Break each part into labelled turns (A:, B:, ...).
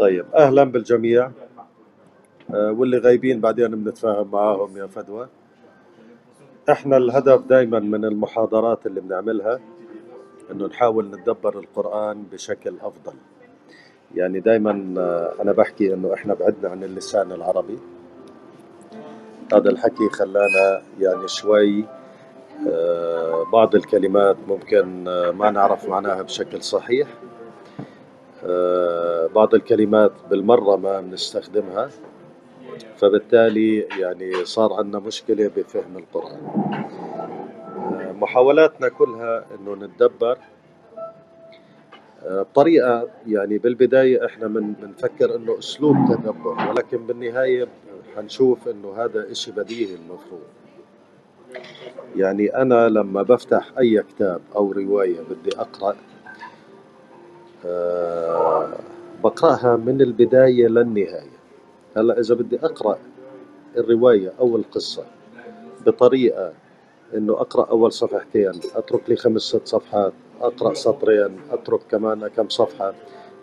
A: طيب. أهلا بالجميع. آه، واللي غايبين بعدين بنتفاهم معاهم يا فدوى. إحنا الهدف دائما من المحاضرات اللي بنعملها إنه نحاول نتدبر القرآن بشكل أفضل. يعني دائما أنا بحكي إنه إحنا بعدنا عن اللسان العربي. هذا الحكي خلانا يعني شوي آه، بعض الكلمات ممكن آه، ما نعرف معناها بشكل صحيح. آه، بعض الكلمات بالمرة ما بنستخدمها فبالتالي يعني صار عندنا مشكلة بفهم القرآن. محاولاتنا كلها إنه نتدبر. بطريقة يعني بالبداية إحنا بنفكر إنه أسلوب تدبر ولكن بالنهاية حنشوف إنه هذا إشي بديهي المفروض. يعني أنا لما بفتح أي كتاب أو رواية بدي أقرأ أه بقرأها من البداية للنهاية. هلا إذا بدي أقرأ الرواية أو القصة بطريقة إنه أقرأ أول صفحتين أترك لي خمس ست صفحات أقرأ سطرين أترك كمان كم صفحة.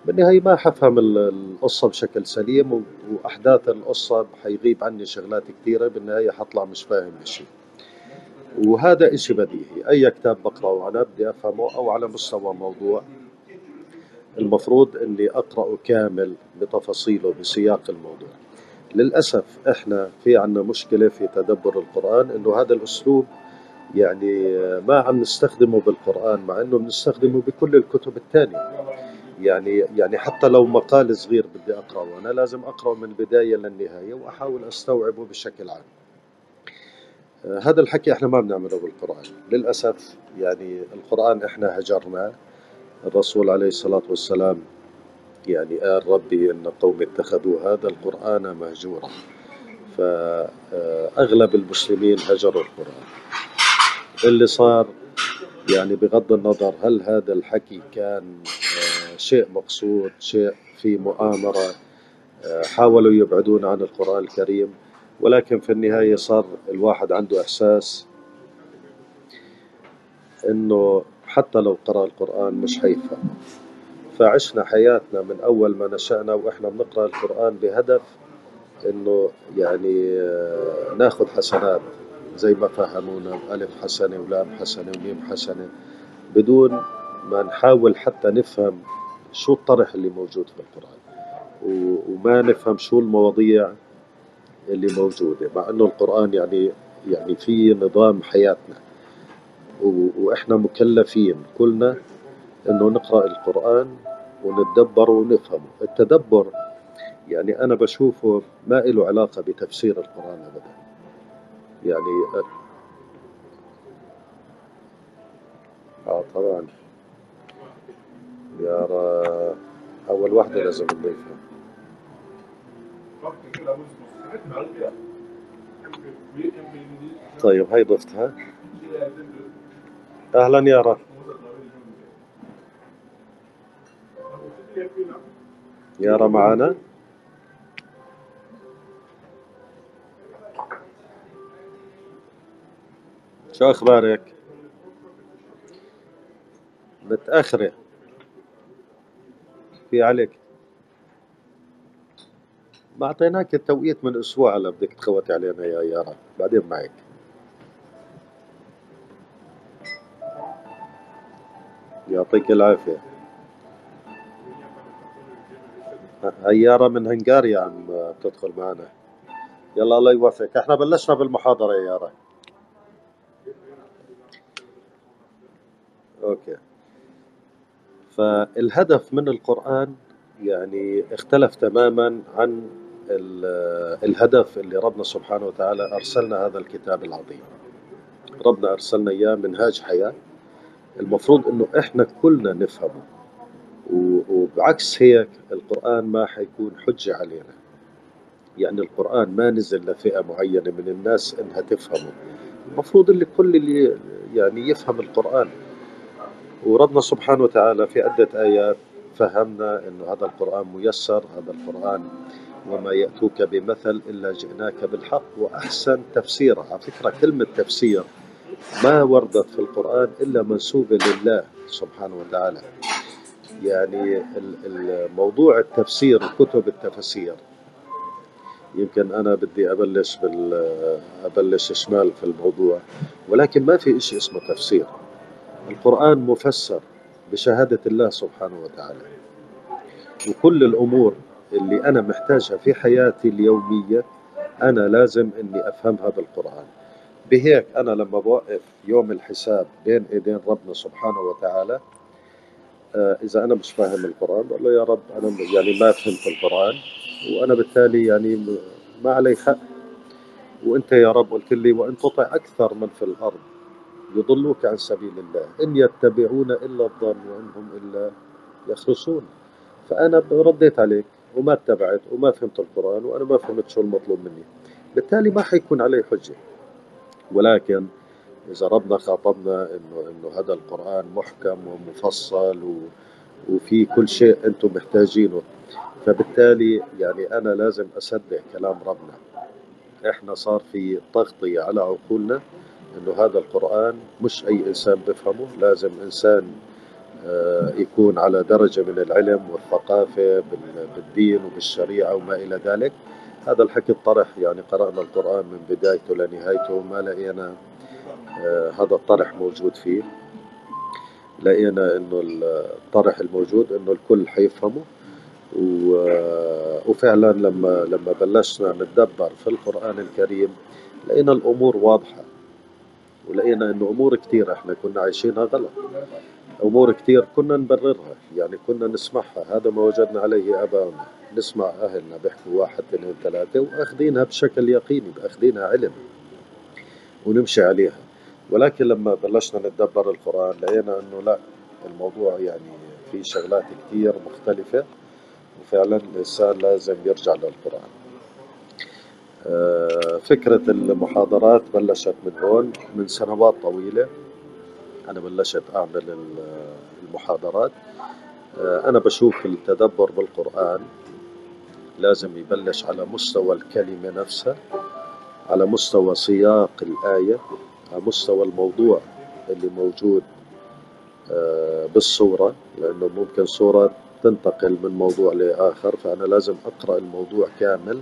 A: بالنهاية ما حفهم القصة بشكل سليم وأحداث القصة حيغيب عني شغلات كثيرة بالنهاية حطلع مش فاهم بشيء وهذا إشي بديهي. أي كتاب بقرأه أنا بدي أفهمه أو على مستوى موضوع. المفروض اني اقراه كامل بتفاصيله بسياق الموضوع. للأسف إحنا في عنا مشكلة في تدبر القرآن انه هذا الأسلوب يعني ما عم نستخدمه بالقرآن مع انه بنستخدمه بكل الكتب الثانية يعني يعني حتى لو مقال صغير بدي أقرأه أنا لازم أقرأه من البدايه للنهاية وأحاول أستوعبه بشكل عام. هذا الحكي إحنا ما بنعمله بالقرآن. للأسف يعني القرآن إحنا هجرناه الرسول عليه الصلاة والسلام يعني قال ربي إن قوم اتخذوا هذا القرآن مهجورا. فأغلب المسلمين هجروا القرآن. اللي صار يعني بغض النظر هل هذا الحكي كان آه، شيء مقصود شيء في مؤامرة آه، حاولوا يبعدون عن القرآن الكريم ولكن في النهاية صار الواحد عنده إحساس إنه حتى لو قرأ القرآن مش حيفهم. فعشنا حياتنا من أول ما نشأنا وإحنا بنقرأ القرآن بهدف إنه يعني آه، ناخذ حسنات. زي ما فهمونا ألف حسنة ولام حسنة وميم حسنة. بدون ما نحاول حتى نفهم شو الطرح اللي موجود في القرآن. وما نفهم شو المواضيع اللي موجودة. مع أنه القرآن يعني يعني في نظام حياتنا. وإحنا مكلفين. كلنا إنه نقرأ القرآن ونتدبر ونفهمه. التدبر يعني أنا بشوفه ما له علاقة بتفسير القرآن ابدا. يعني آه طبعا. يا را أول واحدة لازم نضيفها طيب هاي ضفتها. أهلا يارا يارا معانا. شو أخبارك؟ متأخرة. في عليك. ما أعطيناك التوقيت من أسبوع هلا بدك تخوتي علينا يا يارا بعدين معك. يعطيك العافية. هيارة من هنغاريا عم تدخل معنا. يلا الله يوفقك. إحنا بلشنا بالمحاضرة يا يارا. أوكي. فالهدف من القرآن يعني اختلف تماما عن الهدف اللي ربنا سبحانه وتعالى أرسلنا هذا الكتاب العظيم. ربنا أرسلنا إياه منهاج حياة. المفروض إنه إحنا كلنا نفهمه. وبعكس هيك القرآن ما حيكون حجة علينا. يعني القرآن ما نزل لفئة معينة من الناس إنها تفهمه. المفروض اللي كل اللي يعني يفهم القرآن. وربنا سبحانه وتعالى في عدة آيات فهمنا إنه هذا القرآن ميسر هذا القرآن وما يأتوك بمثل إلا جئناك بالحق وأحسن تفسير على فكرة كلمة تفسير ما وردت في القرآن إلا منسوبة لله سبحانه وتعالى. يعني الموضوع التفسير كتب التفسير. يمكن أنا بدي أبلش بال أبلش شمال في الموضوع ولكن ما في إشي اسمه تفسير. القرآن مفسر بشهادة الله سبحانه وتعالى. وكل الأمور اللي أنا محتاجها في حياتي اليومية أنا لازم إني أفهمها بالقرآن. بهيك أنا لما بوقف يوم الحساب بين إيدين ربنا سبحانه وتعالى آه، إذا أنا مش فاهم القرآن بقول له يا رب أنا يعني ما فهمت القرآن وأنا بالتالي يعني ما علي حق. وأنت يا رب قلت لي وإن تطع أكثر من في الأرض يضلوك عن سبيل الله إن يتبعون إلا الظن وإنهم إلا يخرصون. فأنا رديت عليك وما اتبعت وما فهمت القرآن وأنا ما فهمت شو المطلوب مني. بالتالي ما حيكون علي حجة. ولكن إذا ربنا خاطبنا إنه إنه هذا القرآن محكم ومفصل و وفي كل شيء أنتم محتاجينه. فبالتالي يعني أنا لازم أصدق كلام ربنا. إحنا صار في تغطية على عقولنا إنه هذا القرآن مش أي إنسان بفهمه لازم إنسان آه، يكون على درجة من العلم والثقافة بالدين وبالشريعة وما إلى ذلك. هذا الحكي الطرح يعني قرأنا القرآن من بدايته لنهايته ما لقينا آه، هذا الطرح موجود فيه. لقينا إنه الطرح الموجود إنه الكل حيفهمه. وفعلا لما لما بلشنا نتدبر في القرآن الكريم لقينا الأمور واضحة. ولقينا إنه أمور كثير إحنا كنا عايشينها غلط. أمور كثير كنا نبررها يعني كنا نسمعها هذا ما وجدنا عليه آباؤنا نسمع أهلنا بيحكوا واحد اثنين ثلاثة وأخذينها بشكل يقيني أخذينها علم ونمشي عليها. ولكن لما بلشنا نتدبر القرآن لقينا أنه لا الموضوع يعني في شغلات كثير مختلفة وفعلا الإنسان لازم يرجع للقرآن. آه، فكرة المحاضرات بلشت من هون من سنوات طويلة. أنا بلشت أعمل المحاضرات. آه، أنا بشوف التدبر بالقرآن لازم يبلش على مستوى الكلمة نفسها على مستوى سياق الآية على مستوى الموضوع اللي موجود آه، بالصورة لأنه ممكن صورة تنتقل من موضوع لآخر فأنا لازم أقرأ الموضوع كامل.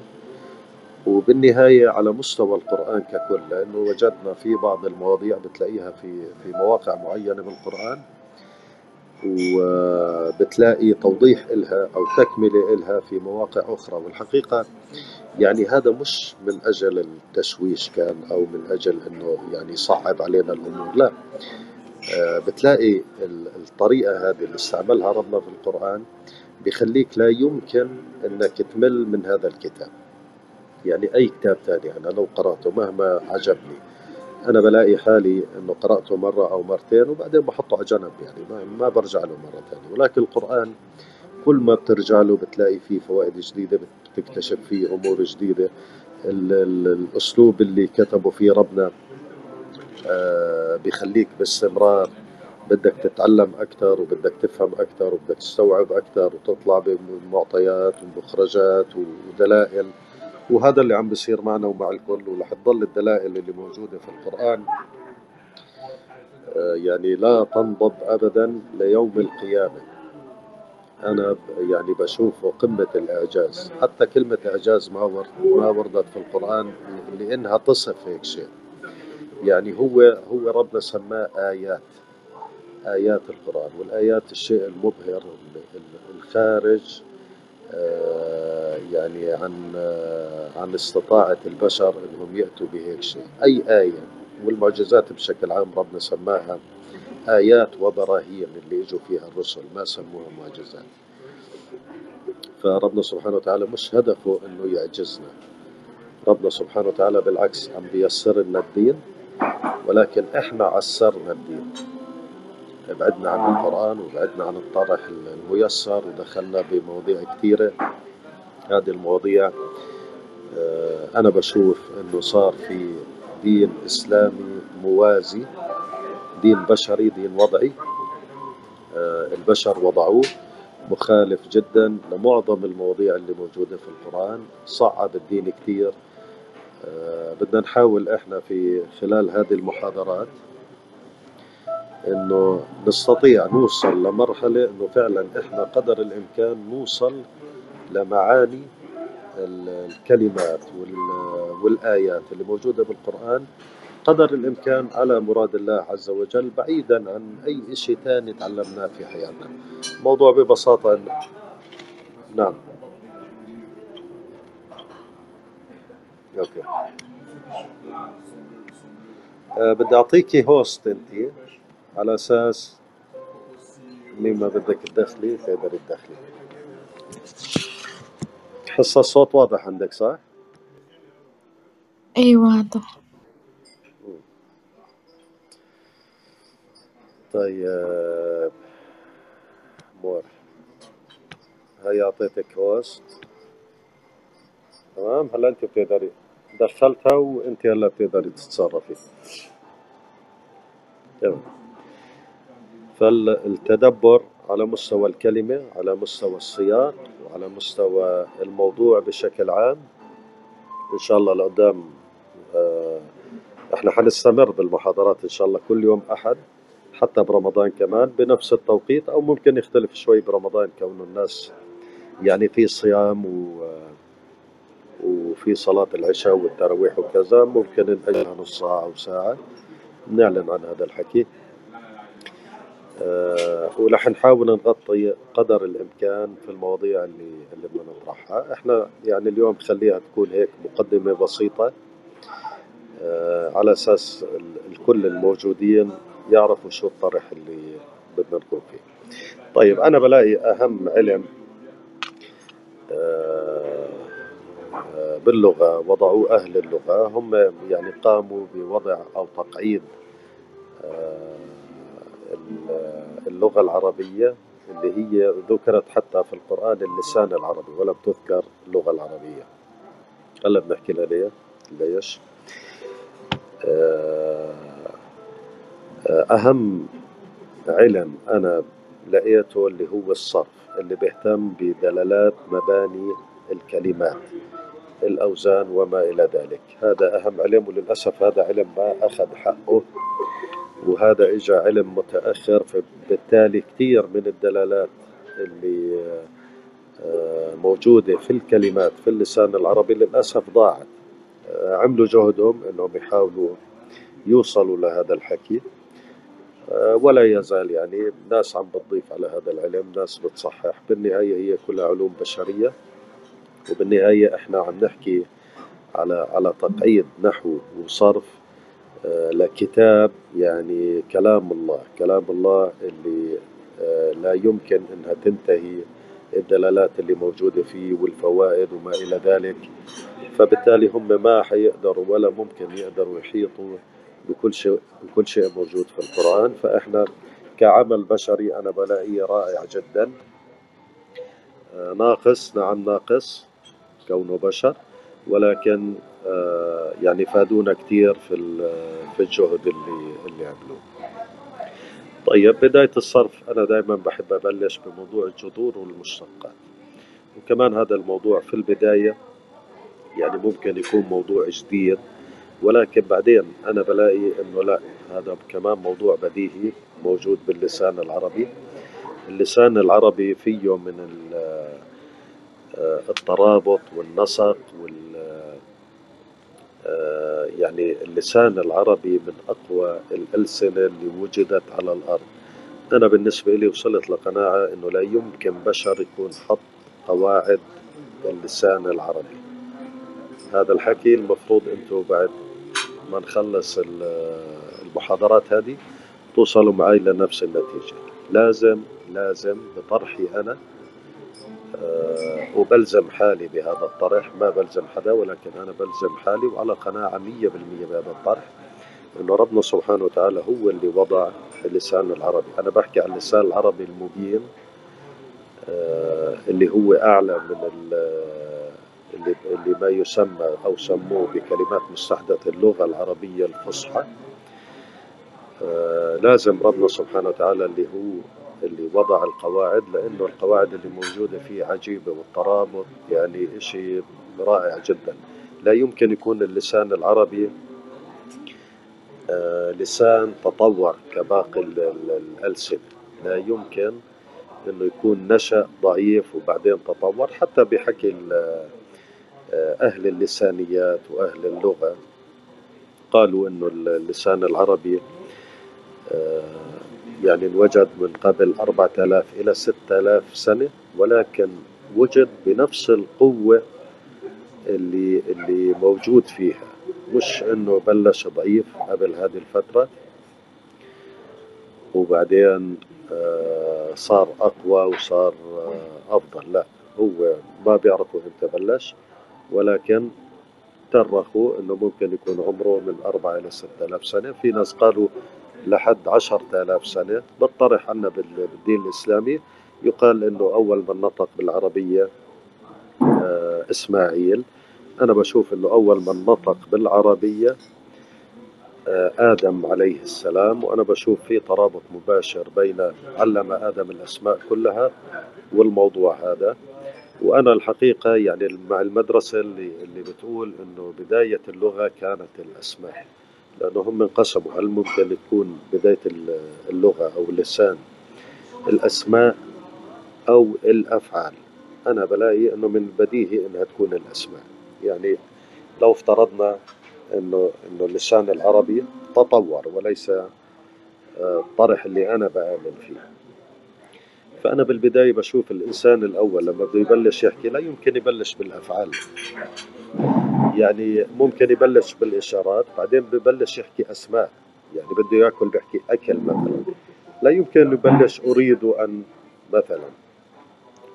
A: وبالنهاية على مستوى القرآن ككل لأنه وجدنا في بعض المواضيع بتلاقيها في في مواقع معينة بالقرآن وبتلاقي توضيح إلها أو تكملة إلها في مواقع أخرى. والحقيقة يعني هذا مش من أجل التشويش كان أو من أجل أنه يعني يصعب علينا الأمور لا. آه، بتلاقي الطريقة هذه اللي استعملها ربنا في القرآن بخليك لا يمكن أنك تمل من هذا الكتاب. يعني أي كتاب ثاني. أنا لو قرأته مهما عجبني. أنا بلاقي حالي أنه قرأته مرة أو مرتين وبعدين بحطه على جنب يعني. ما, ما برجع له مرة ثانية. ولكن القرآن كل ما بترجع له بتلاقي فيه فوائد جديدة بتكتشف فيه أمور جديدة. الأسلوب اللي كتبه فيه ربنا آه، بيخليك باستمرار. بدك تتعلم أكثر وبدك تفهم أكثر وبدك تستوعب أكثر وتطلع بمعطيات ومخرجات ودلائل. وهذا اللي عم بيصير معنا ومع الكل ورح تضل الدلائل اللي موجودة في القرآن. آه، يعني لا تنضب أبدا ليوم القيامة. أنا يعني بشوفه قمة الإعجاز. حتى كلمة إعجاز ما ما وردت في القرآن لأنها تصف هيك شيء. يعني هو هو ربنا سماه آيات آيات القرآن والآيات الشيء المبهر الخارج يعني عن آه، عن استطاعة البشر إنهم يأتوا بهيك شيء. أي آية والمعجزات بشكل عام ربنا سماها آيات وبراهين اللي إجوا فيها الرسل ما سموها معجزات. فربنا سبحانه وتعالى مش هدفه إنه يعجزنا. ربنا سبحانه وتعالى بالعكس عم بيسر لنا الدين ولكن إحنا عسرنا الدين. بعدنا عن القرآن وبعدنا عن الطرح الميسر ودخلنا بمواضيع كثيرة. هذه المواضيع آه، أنا بشوف أنه صار في دين إسلامي موازي دين بشري دين وضعي. آه، البشر وضعوه مخالف جدا لمعظم المواضيع اللي موجودة في القرآن. صعب الدين كثير. آه، بدنا نحاول إحنا في خلال هذه المحاضرات إنه نستطيع نوصل لمرحلة إنه فعلا إحنا قدر الإمكان نوصل لمعاني الكلمات والآيات اللي موجودة بالقرآن قدر الإمكان على مراد الله عز وجل بعيدا عن أي شيء ثاني تعلمناه في حياتنا. الموضوع ببساطة إن... نعم. okay. أه بدي أعطيكي host أنت على أساس مين ما بدك تدخلي تقدري تدخلي. حس الصوت واضح عندك صح؟
B: اي واضح.
A: طيب. مور. هاي أعطيتك host. تمام؟ هلا أنت بتقدري. دخلتها وأنت هلا بتقدري تتصرفي. تمام فالتدبر على مستوى الكلمة على مستوى السياق وعلى مستوى الموضوع بشكل عام. إن شاء الله لقدام آه، إحنا حنستمر بالمحاضرات إن شاء الله كل يوم أحد حتى برمضان كمان بنفس التوقيت أو ممكن يختلف شوي برمضان كونه الناس يعني في صيام و وفي صلاة العشاء والتراويح وكذا ممكن نأجلها نص ساعة أو ساعة نعلن عن هذا الحكي. آه، ورح نحاول نغطي قدر الإمكان في المواضيع اللي اللي بدنا نطرحها. إحنا يعني اليوم خليها تكون هيك مقدمة بسيطة آه، على أساس الكل الموجودين يعرفوا شو الطرح اللي بدنا نكون فيه. طيب أنا بلاقي أهم علم آه، باللغة وضعوه أهل اللغة. هم يعني قاموا بوضع أو تقعيد اللغة العربية اللي هي ذكرت حتى في القرآن اللسان العربي ولم تذكر اللغة العربية. هلا بنحكي لها ليش؟ آه، أهم علم أنا لقيته اللي هو الصرف اللي بيهتم بدلالات مباني الكلمات الأوزان وما إلى ذلك. هذا أهم علم وللأسف هذا علم ما أخذ حقه. وهذا اجى علم متأخر فبالتالي كثير من الدلالات اللي آه، موجودة في الكلمات في اللسان العربي للأسف ضاعت. آه، عملوا جهدهم إنهم يحاولوا يوصلوا لهذا الحكي. آه، ولا يزال يعني ناس عم بتضيف على هذا العلم ناس بتصحح. بالنهاية هي كلها علوم بشرية وبالنهاية إحنا عم نحكي على على تقعيد نحو وصرف لكتاب يعني كلام الله كلام الله اللي آه، لا يمكن إنها تنتهي الدلالات اللي موجودة فيه والفوائد وما إلى ذلك. فبالتالي هم ما حيقدروا ولا ممكن يقدروا يحيطوا بكل شيء بكل شيء موجود في القرآن. فإحنا كعمل بشري أنا بلاقيه رائع جدا. آه، ناقص نعم ناقص كونه بشر. ولكن آه، يعني فادونا كثير في في الجهد اللي اللي عملوه. طيب بداية الصرف أنا دائما بحب أبلش بموضوع الجذور والمشتقات وكمان هذا الموضوع في البداية يعني ممكن يكون موضوع جديد ولكن بعدين أنا بلاقي إنه لا هذا كمان موضوع بديهي موجود باللسان العربي اللسان العربي فيه من الترابط والنسق وال آه، يعني اللسان العربي من أقوى الألسنة اللي وجدت على الأرض. أنا بالنسبة لي وصلت لقناعة أنه لا يمكن بشر يكون حط قواعد اللسان العربي. هذا الحكي المفروض أنتم بعد ما نخلص المحاضرات هذه توصلوا معي لنفس النتيجة. لازم لازم بطرحي أنا آه، وبلزم حالي بهذا الطرح. ما بلزم حدا ولكن أنا بلزم حالي وعلى قناعة مية بالمية بهذا الطرح أنه ربنا سبحانه وتعالى هو اللي وضع اللسان العربي. أنا بحكي عن اللسان العربي المبين آه، اللي هو أعلى من اللي, اللي ما يسمى أو سموه بكلمات مستحدثة اللغة العربية الفصحى. آه، لازم ربنا سبحانه وتعالى اللي هو اللي وضع القواعد لأنه القواعد اللي موجودة فيه عجيبة والترابط يعني إشي رائع جدا. لا يمكن يكون اللسان العربي آه، لسان تطور كباقي الألسنة لا يمكن إنه يكون نشأ ضعيف وبعدين تطور حتى بحكي آه، أهل اللسانيات وأهل اللغة. قالوا إنه اللسان العربي آه، يعني انوجد من قبل 4000 إلى 6000 سنة ولكن وجد بنفس القوة اللي اللي موجود فيها. مش إنه بلش ضعيف قبل هذه الفترة وبعدين آه، صار أقوى وصار آه، أفضل. لا هو ما بيعرفوا إمتى بلش ولكن ترخوا إنه ممكن يكون عمره من أربعة إلى ستة آلاف سنة. في ناس قالوا لحد عشرة آلاف سنة بطرح عنا بالدين الإسلامي. يقال إنه أول من نطق بالعربية آه، إسماعيل. أنا بشوف إنه أول من نطق بالعربية آه، آدم عليه السلام. وأنا بشوف في ترابط مباشر بين علم آدم الأسماء كلها والموضوع هذا. وأنا الحقيقة يعني مع المدرسة اللي, اللي بتقول إنه بداية اللغة كانت الأسماء. لأنه هم انقسموا هل ممكن تكون بداية اللغة أو اللسان الأسماء أو الأفعال. أنا بلاقي إنه من البديهي إنها تكون الأسماء. يعني لو افترضنا إنه إنه اللسان العربي تطور وليس الطرح آه، اللي أنا بآمن فيه. فأنا بالبداية بشوف الإنسان الأول لما بده يبلش يحكي لا يمكن يبلش بالأفعال. يعني ممكن يبلش بالإشارات بعدين ببلش يحكي أسماء. يعني بده ياكل بيحكي أكل مثلا. لا يمكن يبلش أريد أن مثلا.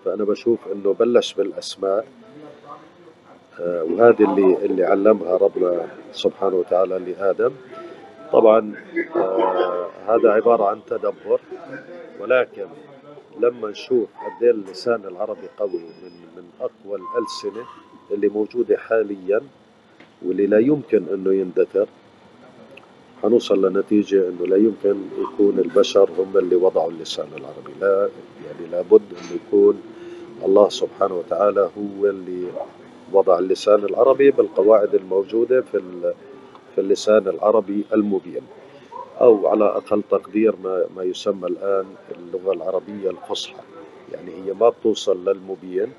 A: فأنا بشوف إنه بلش بالأسماء. آه، وهذه اللي اللي علمها ربنا سبحانه وتعالى لآدم. طبعا آه هذا عبارة عن تدبر. ولكن لما نشوف قد إيه اللسان العربي قوي من من أقوى الألسنة اللي موجودة حاليا واللي لا يمكن إنه يندثر حنوصل لنتيجة أنه لا يمكن يكون البشر هم اللي وضعوا اللسان العربي. لا يعني لابد أنه يكون الله سبحانه وتعالى هو اللي وضع اللسان العربي بالقواعد الموجودة في في اللسان العربي المبين. أو على أقل تقدير ما, ما يسمى الآن اللغة العربية الفصحى. يعني هي ما بتوصل للمبين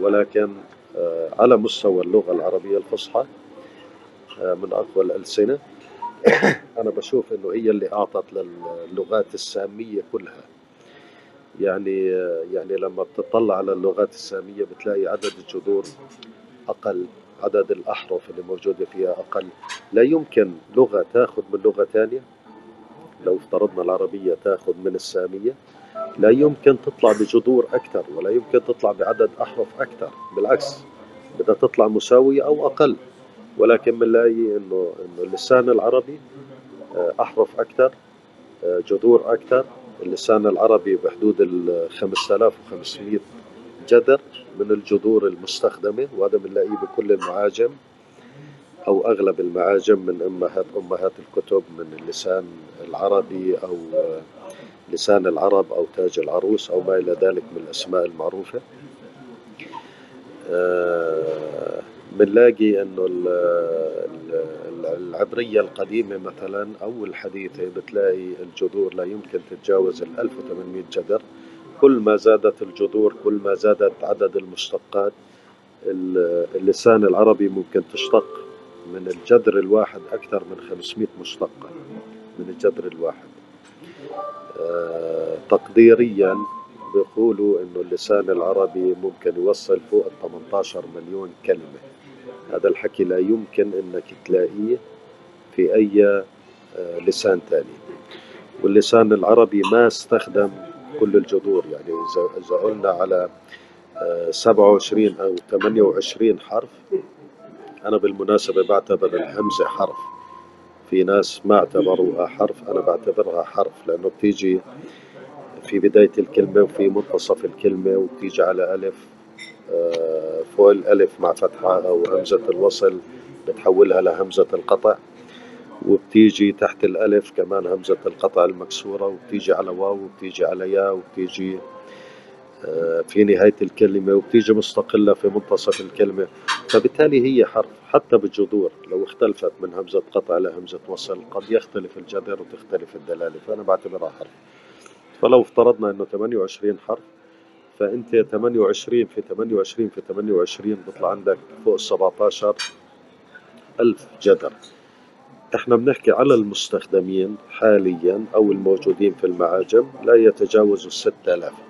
A: ولكن على مستوى اللغة العربية الفصحى آه، من أقوى الألسنة. أنا بشوف إنه هي اللي أعطت للغات السامية كلها. يعني آه، يعني لما بتطلع على اللغات السامية بتلاقي عدد الجذور أقل عدد الأحرف اللي موجودة فيها أقل. لا يمكن لغة تاخذ من لغة ثانية لو افترضنا العربية تاخذ من السامية لا يمكن تطلع بجذور أكثر ولا يمكن تطلع بعدد أحرف أكثر. بالعكس بدها تطلع مساوية أو أقل. ولكن بنلاقي إنه إنه اللسان العربي آه، أحرف أكثر آه، جذور أكثر. اللسان العربي بحدود ال 5500 جذر من الجذور المستخدمة وهذا بنلاقيه بكل المعاجم أو أغلب المعاجم من أمهات أمهات الكتب من اللسان العربي أو لسان العرب أو تاج العروس أو ما إلى ذلك من الأسماء المعروفة. بنلاقي انه العبرية القديمة مثلا أو الحديثة بتلاقي الجذور لا يمكن تتجاوز ال 1800 جذر كل ما زادت الجذور كل ما زادت عدد المشتقات اللسان العربي ممكن تشتق من الجذر الواحد أكثر من 500 مشتقة من الجذر الواحد. آه تقديريا بيقولوا إنه اللسان العربي ممكن يوصل فوق ال 18 مليون كلمة. هذا الحكي لا يمكن إنك تلاقيه في أي آه لسان ثاني واللسان العربي ما استخدم كل الجذور يعني إذا قلنا على 27 آه، أو 28 حرف أنا بالمناسبة بعتبر الهمزة حرف. في ناس ما اعتبروها حرف أنا بعتبرها حرف لأنه بتيجي في بداية الكلمة وفي منتصف الكلمة وبتيجي على ألف آه، فوق الألف مع فتحة أو همزة الوصل بتحولها لهمزة القطع وبتيجي تحت الألف كمان همزة القطع المكسورة وبتيجي على واو وبتيجي على يا وبتيجي في نهاية الكلمة وبتيجي مستقلة في منتصف الكلمة. فبالتالي هي حرف حتى بالجذور. لو اختلفت من همزة قطع لهمزة وصل قد يختلف الجذر وتختلف الدلالة. فأنا بعتبرها حرف. فلو افترضنا أنه 28 حرف فأنت 28 في 28 في 28 بيطلع عندك فوق ال 17 ألف جذر. إحنا بنحكي على المستخدمين حاليا أو الموجودين في المعاجم لا يتجاوز الستة آلاف.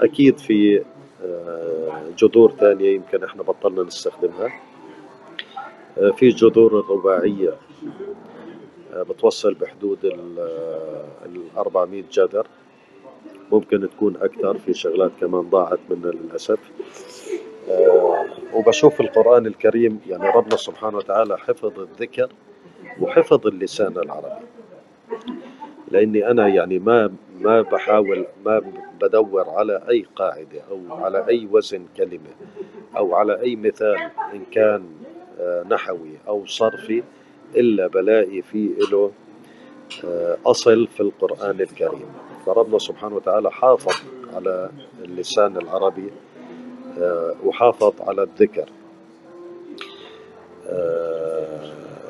A: أكيد في آه، جذور ثانية يمكن إحنا بطلنا نستخدمها. آه، في جذور الرباعية آه، بتوصل بحدود ال 400 جذر. ممكن تكون أكثر في شغلات كمان ضاعت منا للأسف. وبشوف القرآن الكريم يعني ربنا سبحانه وتعالى حفظ الذكر وحفظ اللسان العربي. لأني أنا يعني ما ما بحاول ما بدور على أي قاعدة أو على أي وزن كلمة أو على أي مثال إن كان آه، نحوي أو صرفي إلا بلاقي فيه له آه، أصل في القرآن الكريم. فربنا سبحانه وتعالى حافظ على اللسان العربي آه، وحافظ على الذكر.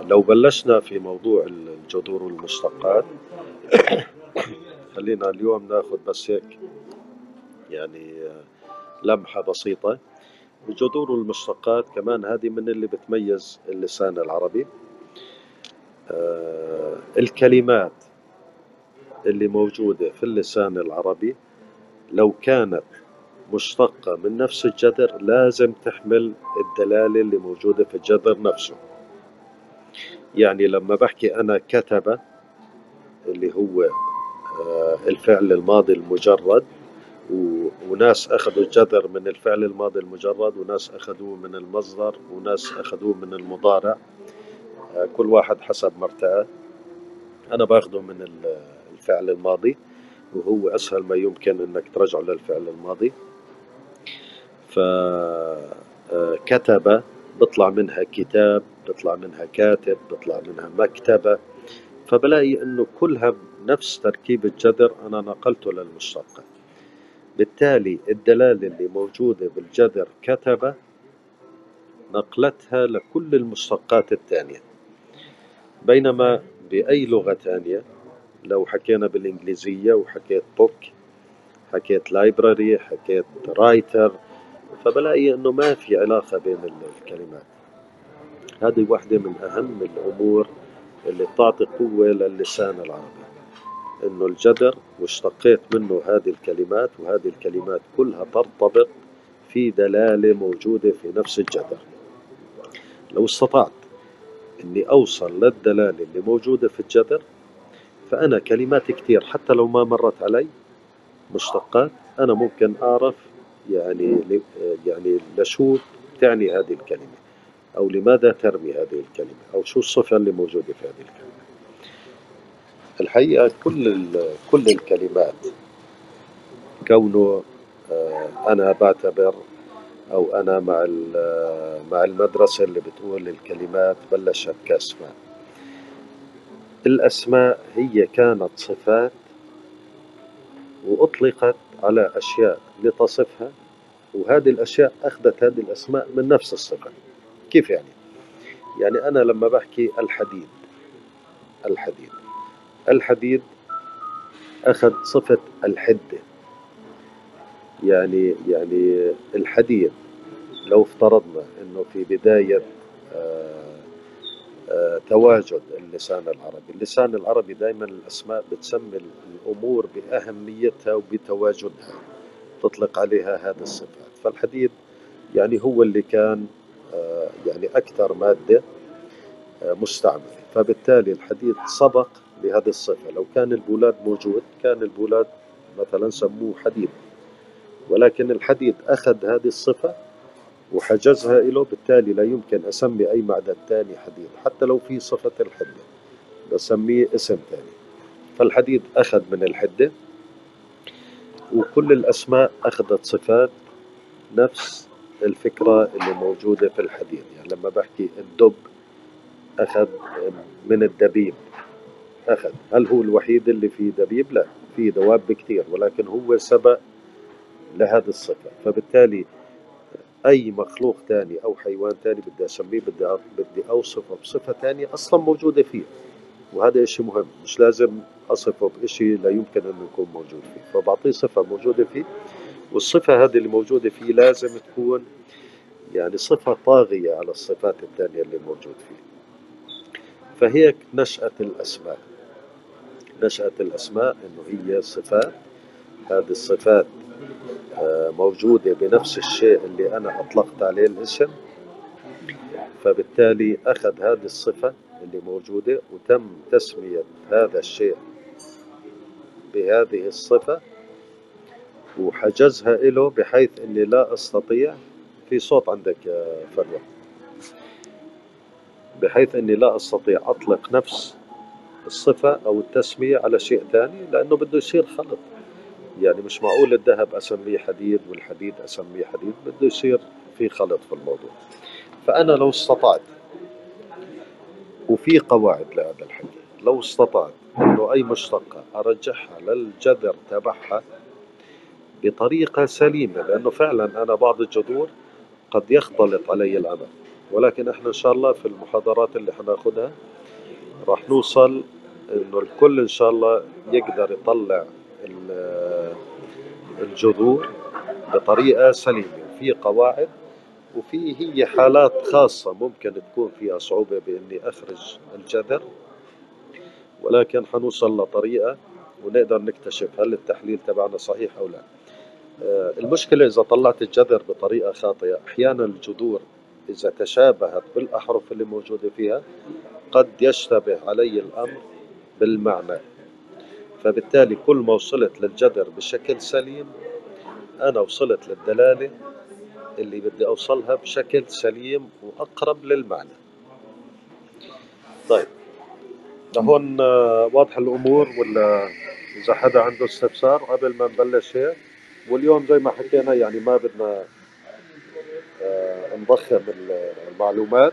A: لو بلشنا في موضوع الجذور والمشتقات خلينا اليوم ناخذ بس هيك يعني لمحة بسيطة. الجذور والمشتقات كمان هذه من اللي بتميز اللسان العربي. آه الكلمات اللي موجودة في اللسان العربي لو كانت مشتقة من نفس الجذر لازم تحمل الدلالة اللي موجودة في الجذر نفسه. يعني لما بحكي أنا كتب اللي هو آه، الفعل الماضي المجرد وناس أخذوا الجذر من الفعل الماضي المجرد وناس أخذوه من المصدر وناس أخذوه من المضارع. آه، كل واحد حسب مرتأى أنا باخذه من الفعل الماضي وهو أسهل ما يمكن أنك ترجعه للفعل الماضي. فكتب آه، بطلع منها كتاب بطلع منها كاتب بطلع منها مكتبة. فبلاقي إنه كلها نفس تركيب الجذر أنا نقلته للمشتقة بالتالي الدلالة اللي موجودة بالجذر كتب نقلتها لكل المشتقات الثانية. بينما بأي لغة ثانية لو حكينا بالإنجليزية وحكيت book حكيت library حكيت writer فبلاقي إنه ما في علاقة بين الكلمات. هذه واحدة من أهم الأمور اللي بتعطي قوة للسان العربي. إنه الجذر واشتقيت منه هذه الكلمات وهذه الكلمات كلها ترتبط في دلالة موجودة في نفس الجذر لو استطعت إني أوصل للدلالة اللي موجودة في الجذر فأنا كلمات كثير حتى لو ما مرت علي مشتقات أنا ممكن أعرف يعني يعني لشو تعني هذه الكلمة أو لماذا ترمي هذه الكلمة أو شو الصفة اللي موجودة في هذه الكلمة. الحقيقة كل كل الكلمات كونه آه، أنا بعتبر أو أنا مع مع المدرسة اللي بتقول الكلمات بلشت كأسماء الأسماء هي كانت صفات وأطلقت على أشياء لتصفها وهذه الأشياء أخذت هذه الأسماء من نفس الصفة. كيف يعني؟ يعني أنا لما بحكي الحديد الحديد. الحديد أخذ صفة الحدة يعني يعني الحديد لو افترضنا إنه في بداية آه، آه، تواجد اللسان العربي. اللسان العربي دائما الأسماء بتسمي الأمور بأهميتها وبتواجدها تطلق عليها هذه الصفات. فالحديد يعني هو اللي كان آه، يعني أكثر مادة مستعملة. فبالتالي الحديد سبق لهذه الصفة. لو كان البولاد موجود كان البولاد مثلا سموه حديد. ولكن الحديد أخذ هذه الصفة وحجزها له بالتالي لا يمكن أسمي أي معدن ثاني حديد حتى لو في صفة الحدة بسميه اسم ثاني فالحديد أخذ من الحدة وكل الأسماء أخذت صفات نفس الفكرة اللي موجودة في الحديد. يعني لما بحكي الدب أخذ من الدبيب. أخذ. هل هو الوحيد اللي فيه دبيب؟ لا في دواب كثير ولكن هو سبق لهذه الصفة. فبالتالي أي مخلوق تاني أو حيوان تاني بدي أسميه بدي بدي أوصفه بصفة تانية أصلا موجودة فيه. وهذا إشي مهم مش لازم أصفه بإشي لا يمكن أنه يكون موجود فيه. فبعطيه صفة موجودة فيه والصفة هذه اللي موجودة فيه لازم تكون يعني صفة طاغية على الصفات الثانية اللي موجود فيه. فهيك نشأة الأسماء. نشأة الأسماء إنه هي صفات. هذه الصفات آه، موجودة بنفس الشيء اللي أنا أطلقت عليه الاسم. فبالتالي أخذ هذه الصفة اللي موجودة وتم تسمية هذا الشيء بهذه الصفة وحجزها له بحيث إني لا أستطيع في صوت عندك يا فلوى بحيث إني لا أستطيع أطلق نفس الصفة أو التسمية على شيء ثاني لأنه بده يصير خلط. يعني مش معقول الذهب أسميه حديد والحديد أسميه حديد بده يصير في خلط في الموضوع. فأنا لو استطعت وفي قواعد لهذا الحكي لو استطعت إنه أي مشتقة ارجعها للجذر تبعها بطريقة سليمة لأنه فعلا أنا بعض الجذور قد يختلط علي الأمر ولكن إحنا إن شاء الله في المحاضرات اللي حناخدها راح نوصل إنه الكل إن شاء الله يقدر يطلع الجذور بطريقة سليمة. في قواعد وفي هي حالات خاصة ممكن تكون فيها صعوبة بإني أخرج الجذر ولكن حنوصل لطريقة ونقدر نكتشف هل التحليل تبعنا صحيح أو لا. آه، المشكلة إذا طلعت الجذر بطريقة خاطئة أحيانا الجذور إذا تشابهت بالأحرف اللي موجودة فيها قد يشتبه علي الأمر بالمعنى. فبالتالي كل ما وصلت للجذر بشكل سليم أنا وصلت للدلالة اللي بدي أوصلها بشكل سليم وأقرب للمعنى. طيب لهون آه، واضحة الأمور ولا إذا حدا عنده استفسار قبل ما نبلش هيك؟ واليوم زي ما حكينا يعني ما بدنا آه، نضخم المعلومات.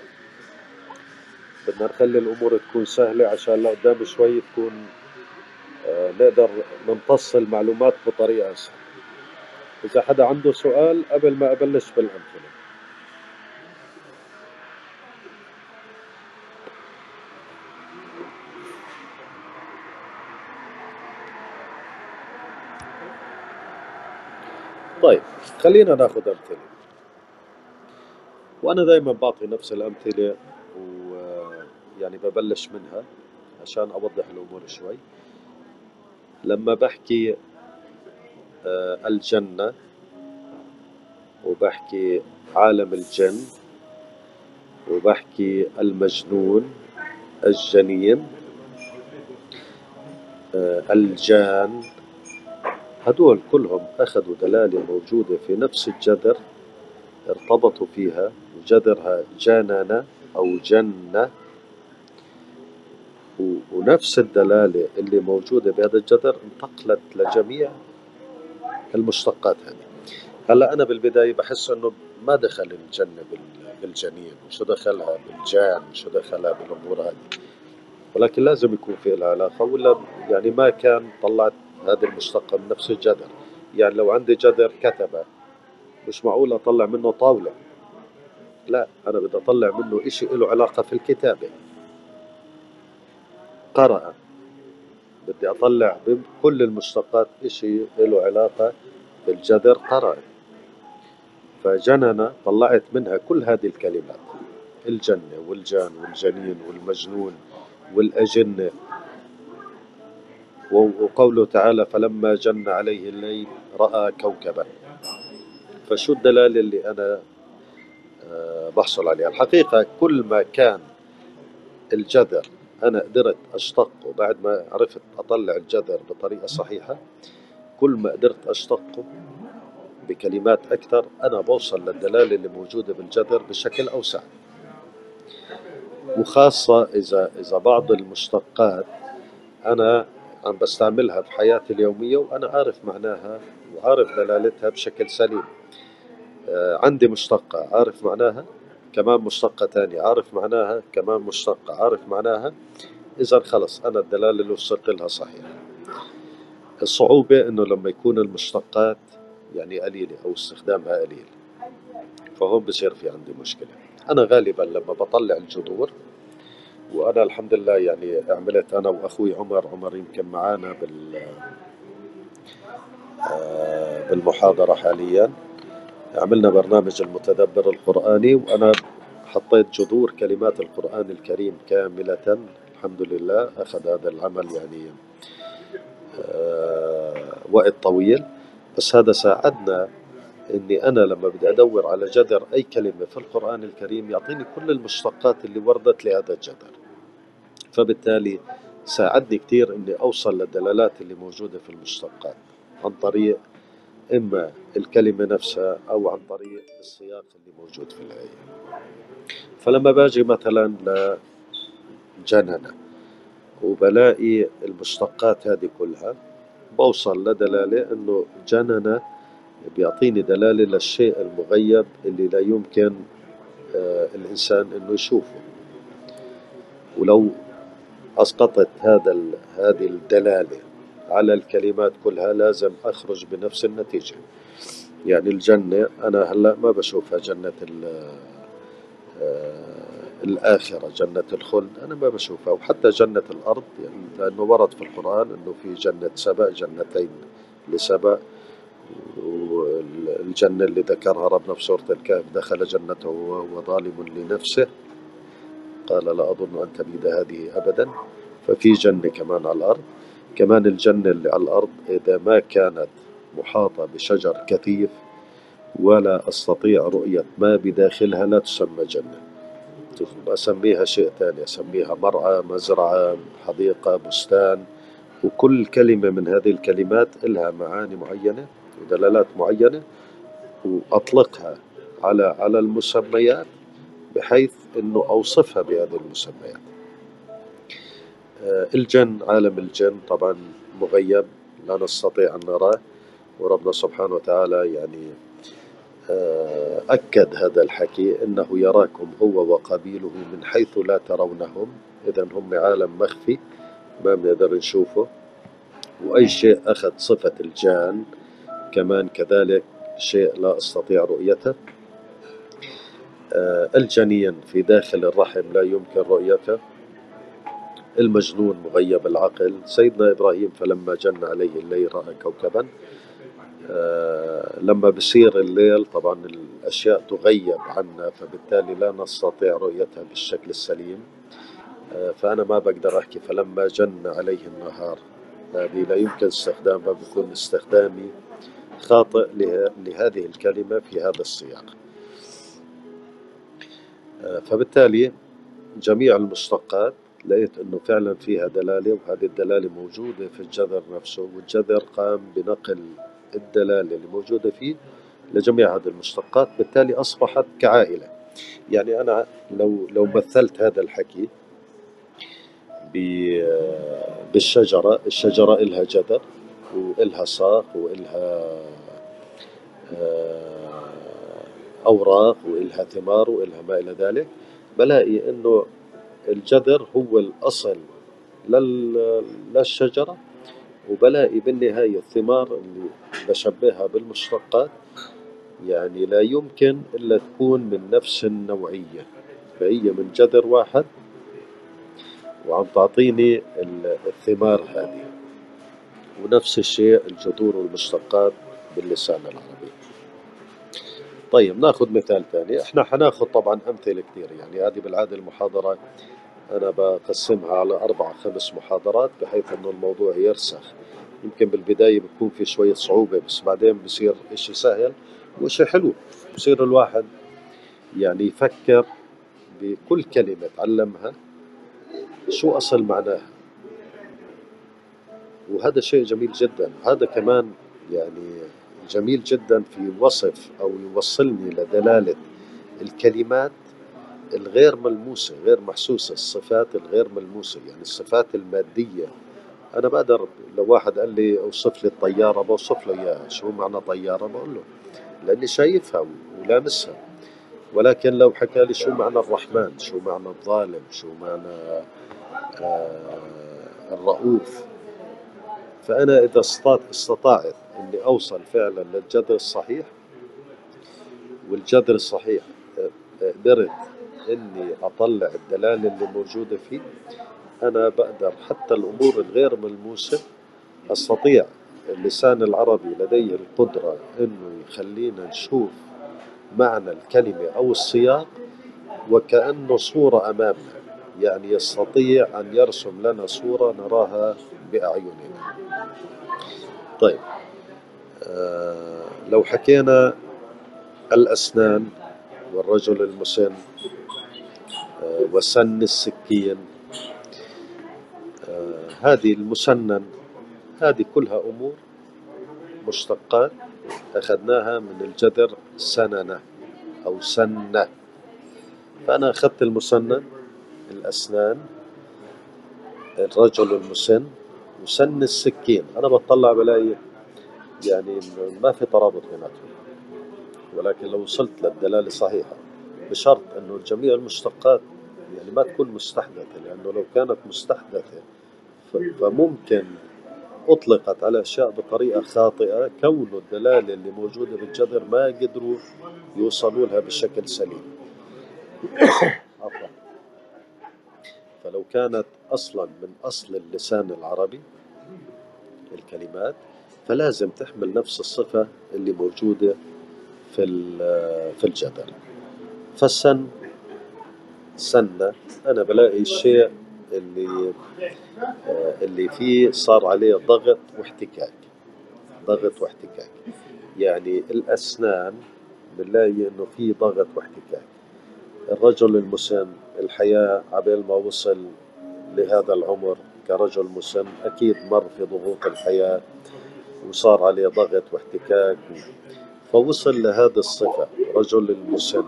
A: بدنا نخلي الأمور تكون سهلة عشان لقدام شوي تكون آه، نقدر نمتص المعلومات بطريقة أسهل. إذا حدا عنده سؤال قبل ما أبلش بالأمثلة. طيب خلينا ناخذ أمثلة. وأنا دائما بعطي نفس الأمثلة. ويعني ببلش منها عشان أوضح الأمور شوي. لما بحكي آه، الجنة وبحكي عالم الجن وبحكي المجنون الجنين آه، الجان هدول كلهم أخذوا دلالة موجودة في نفس الجذر ارتبطوا فيها وجذرها جنن أو جنة. ونفس الدلالة اللي موجودة بهذا الجذر انتقلت لجميع المشتقات هذه. هلا أنا بالبداية بحس إنه ما دخل الجنة بالجنين وشو دخلها بالجان وشو دخلها بالأمور هذه. ولكن لازم يكون في لها علاقة ولا يعني ما كان طلعت هذه المشتقة من نفس الجذر يعني لو عندي جذر كتبة مش معقول أطلع منه طاولة. لا أنا بدي أطلع منه إشي له علاقة في الكتابة. قرأ. بدي أطلع بكل المشتقات إشي له علاقة بالجذر قرأ. فجنن طلعت منها كل هذه الكلمات. الجنة والجان والجنين والمجنون والأجنة. وقوله تعالى فلما جن عليه الليل رأى كوكبا. فشو الدلالة اللي أنا آه، بحصل عليها؟ الحقيقة كل ما كان الجذر أنا قدرت أشتقه بعد ما عرفت أطلع الجذر بطريقة صحيحة كل ما قدرت أشتقه بكلمات أكثر أنا بوصل للدلالة اللي موجودة بالجذر بشكل أوسع. وخاصة إذا إذا بعض المشتقات أنا عم بستعملها بحياتي اليومية وأنا عارف معناها وعارف دلالتها بشكل سليم. آه، عندي مشتقة عارف معناها؟ كمان مشتقة تانية. عارف معناها؟ كمان مشتقة. عارف معناها؟ إذا خلص أنا الدلالة اللي وصلت لها صحيحة. الصعوبة إنه لما يكون المشتقات يعني قليلة أو استخدامها قليل فهون بصير في عندي مشكلة. أنا غالبا لما بطلع الجذور وأنا الحمد لله يعني عملت أنا وأخوي عمر عمر يمكن معانا بال آه، بالمحاضرة حاليا. عملنا برنامج المتدبر القرآني وأنا حطيت جذور كلمات القرآن الكريم كاملة. الحمد لله أخذ هذا العمل يعني آه، وقت طويل. بس هذا ساعدنا إني أنا لما بدي أدور على جذر أي كلمة في القرآن الكريم يعطيني كل المشتقات اللي وردت لهذا الجذر فبالتالي ساعدني كثير إني أوصل للدلالات اللي موجودة في المشتقات عن طريق إما الكلمة نفسها أو عن طريق السياق اللي موجود في الايه فلما باجي مثلا لجننة وبلاقي المشتقات هذه كلها بوصل لدلالة إنه جنن بيعطيني دلالة للشيء المغيب اللي لا يمكن آه الإنسان إنه يشوفه. ولو أسقطت هذا هذه الدلالة على الكلمات كلها لازم أخرج بنفس النتيجة. يعني الجنة أنا هلأ ما بشوفها جنة آه الآخرة جنة الخلد أنا ما بشوفها. وحتى جنة الأرض يعني لأنه ورد في القرآن أنه في جنة سبأ جنتين لسبأ. والجنة اللي ذكرها ربنا في سورة الكهف دخل جنته وهو ظالم لنفسه. قال لا أظن أن تبيد هذه أبدا. ففي جنة كمان على الأرض. كمان الجنة اللي على الأرض إذا ما كانت محاطة بشجر كثيف ولا أستطيع رؤية ما بداخلها لا تسمى جنة. أسميها شيء ثاني أسميها مرعى مزرعة حديقة بستان وكل كلمة من هذه الكلمات لها معاني معينة ودلالات معينة وأطلقها على على المسميات بحيث أنه أوصفها بهذه المسميات. الجن عالم الجن طبعا مغيب لا نستطيع أن نراه وربنا سبحانه وتعالى يعني آه، أكد هذا الحكي أنه يراكم هو وقبيله من حيث لا ترونهم. إذا هم عالم مخفي ما بنقدر نشوفه. وأي شيء أخذ صفة الجان كمان كذلك شيء لا أستطيع رؤيته. آه، الجنين في داخل الرحم لا يمكن رؤيته. المجنون مغيب العقل. سيدنا إبراهيم فلما جن عليه الليل رأى كوكبا آه، لما بصير الليل طبعا الأشياء تغيب عنا فبالتالي لا نستطيع رؤيتها بالشكل السليم. آه، فأنا ما بقدر أحكي. فلما جن عليه النهار هذه لا يمكن استخدامها بكون استخدامي خاطئ لهذه الكلمة في هذا السياق. آه، فبالتالي جميع المشتقات لقيت إنه فعلا فيها دلالة وهذه الدلالة موجودة في الجذر نفسه والجذر قام بنقل الدلالة اللي موجودة فيه لجميع هذه المشتقات بالتالي أصبحت كعائلة. يعني أنا لو لو مثلت هذا الحكي بالشجرة الشجرة إلها جذر وإلها ساق وإلها آه، أوراق وإلها ثمار وإلها ما إلى ذلك بلاقي إنه الجذر هو الأصل للشجرة وبلاقي بالنهاية الثمار اللي بشبهها بالمشتقات يعني لا يمكن إلا تكون من نفس النوعية فهي من جذر واحد. وعم تعطيني الثمار هذه. ونفس الشيء الجذور والمشتقات باللسان العربي. طيب ناخذ مثال ثاني. إحنا حناخذ طبعا أمثلة كثير يعني هذه بالعادة المحاضرة أنا بقسمها على أربع خمس محاضرات بحيث إنه الموضوع يرسخ. يمكن بالبداية بتكون في شوية صعوبة بس بعدين بصير إشي سهل وإشي حلو. بصير الواحد يعني يفكر بكل كلمة تعلمها شو أصل معناها. وهذا شيء جميل جدا. هذا كمان يعني جميل جدا في وصف أو يوصلني لدلالة الكلمات الغير ملموسة غير محسوسة الصفات الغير ملموسة يعني الصفات المادية. أنا بقدر لو واحد قال لي أوصف لي الطيارة بوصف له إياها شو معنى طيارة؟ بقول له لأني شايفها ولامسها. ولكن لو حكى لي شو معنى الرحمن شو معنى الظالم شو معنى آه الرؤوف. فأنا إذا استطعت إني أوصل فعلا للجذر الصحيح والجذر الصحيح قدرت إني أطلع الدلالة اللي موجودة فيه. أنا بقدر حتى الأمور الغير ملموسة أستطيع اللسان العربي لديه القدرة إنه يخلينا نشوف معنى الكلمة أو السياق وكأنه صورة أمامنا يعني يستطيع أن يرسم لنا صورة نراها بأعيننا. طيب آه لو حكينا الأسنان والرجل المسن وسن السكين. آه هذه المسنن هذه كلها أمور مشتقات أخذناها من الجذر سننة أو سنة. فأنا أخذت المسنن الأسنان الرجل المسن وسن السكين. أنا بطلع بلاقي يعني ما في ترابط بيناتهم ولكن لو وصلت للدلالة الصحيحة بشرط أنه جميع المشتقات يعني ما تكون مستحدثة لأنه لو كانت مستحدثة فممكن أطلقت على أشياء بطريقة خاطئة كون الدلالة اللي موجودة بالجذر ما قدروا يوصلوا لها بشكل سليم. فلو كانت أصلا من أصل اللسان العربي الكلمات فلازم تحمل نفس الصفة اللي موجودة في في الجذر فالسن. سنة أنا بلاقي الشيء اللي آه، اللي فيه صار عليه ضغط واحتكاك. ضغط واحتكاك. يعني الأسنان بنلاقي إنه في ضغط واحتكاك. الرجل المسن الحياة عبال ما وصل لهذا العمر كرجل مسن أكيد مر في ضغوط الحياة وصار عليه ضغط واحتكاك. فوصل لهذه الصفة رجل المسن.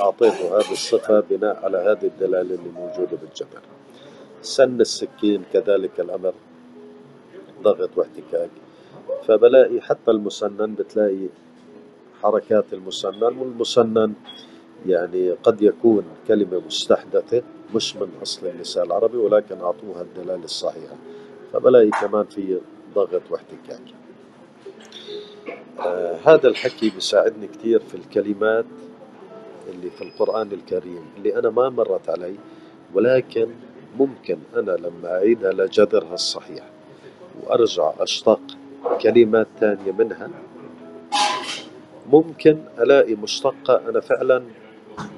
A: أعطيته هذه الصفة بناء على هذه الدلالة اللي موجودة بالجبل سن السكين كذلك الأمر ضغط واحتكاك. فبلاقي حتى المسنن بتلاقي حركات المسنن والمسنن يعني قد يكون كلمة مستحدثة مش من أصل اللسان العربي ولكن أعطوها الدلالة الصحيحة. فبلاقي كمان في ضغط واحتكاك. آه هذا الحكي بيساعدني كثير في الكلمات. اللي في القرآن الكريم اللي أنا ما مرت علي ولكن ممكن أنا لما أعيدها لجذرها الصحيح. وأرجع أشتق كلمات ثانية منها. ممكن ألاقي مشتقة أنا فعلا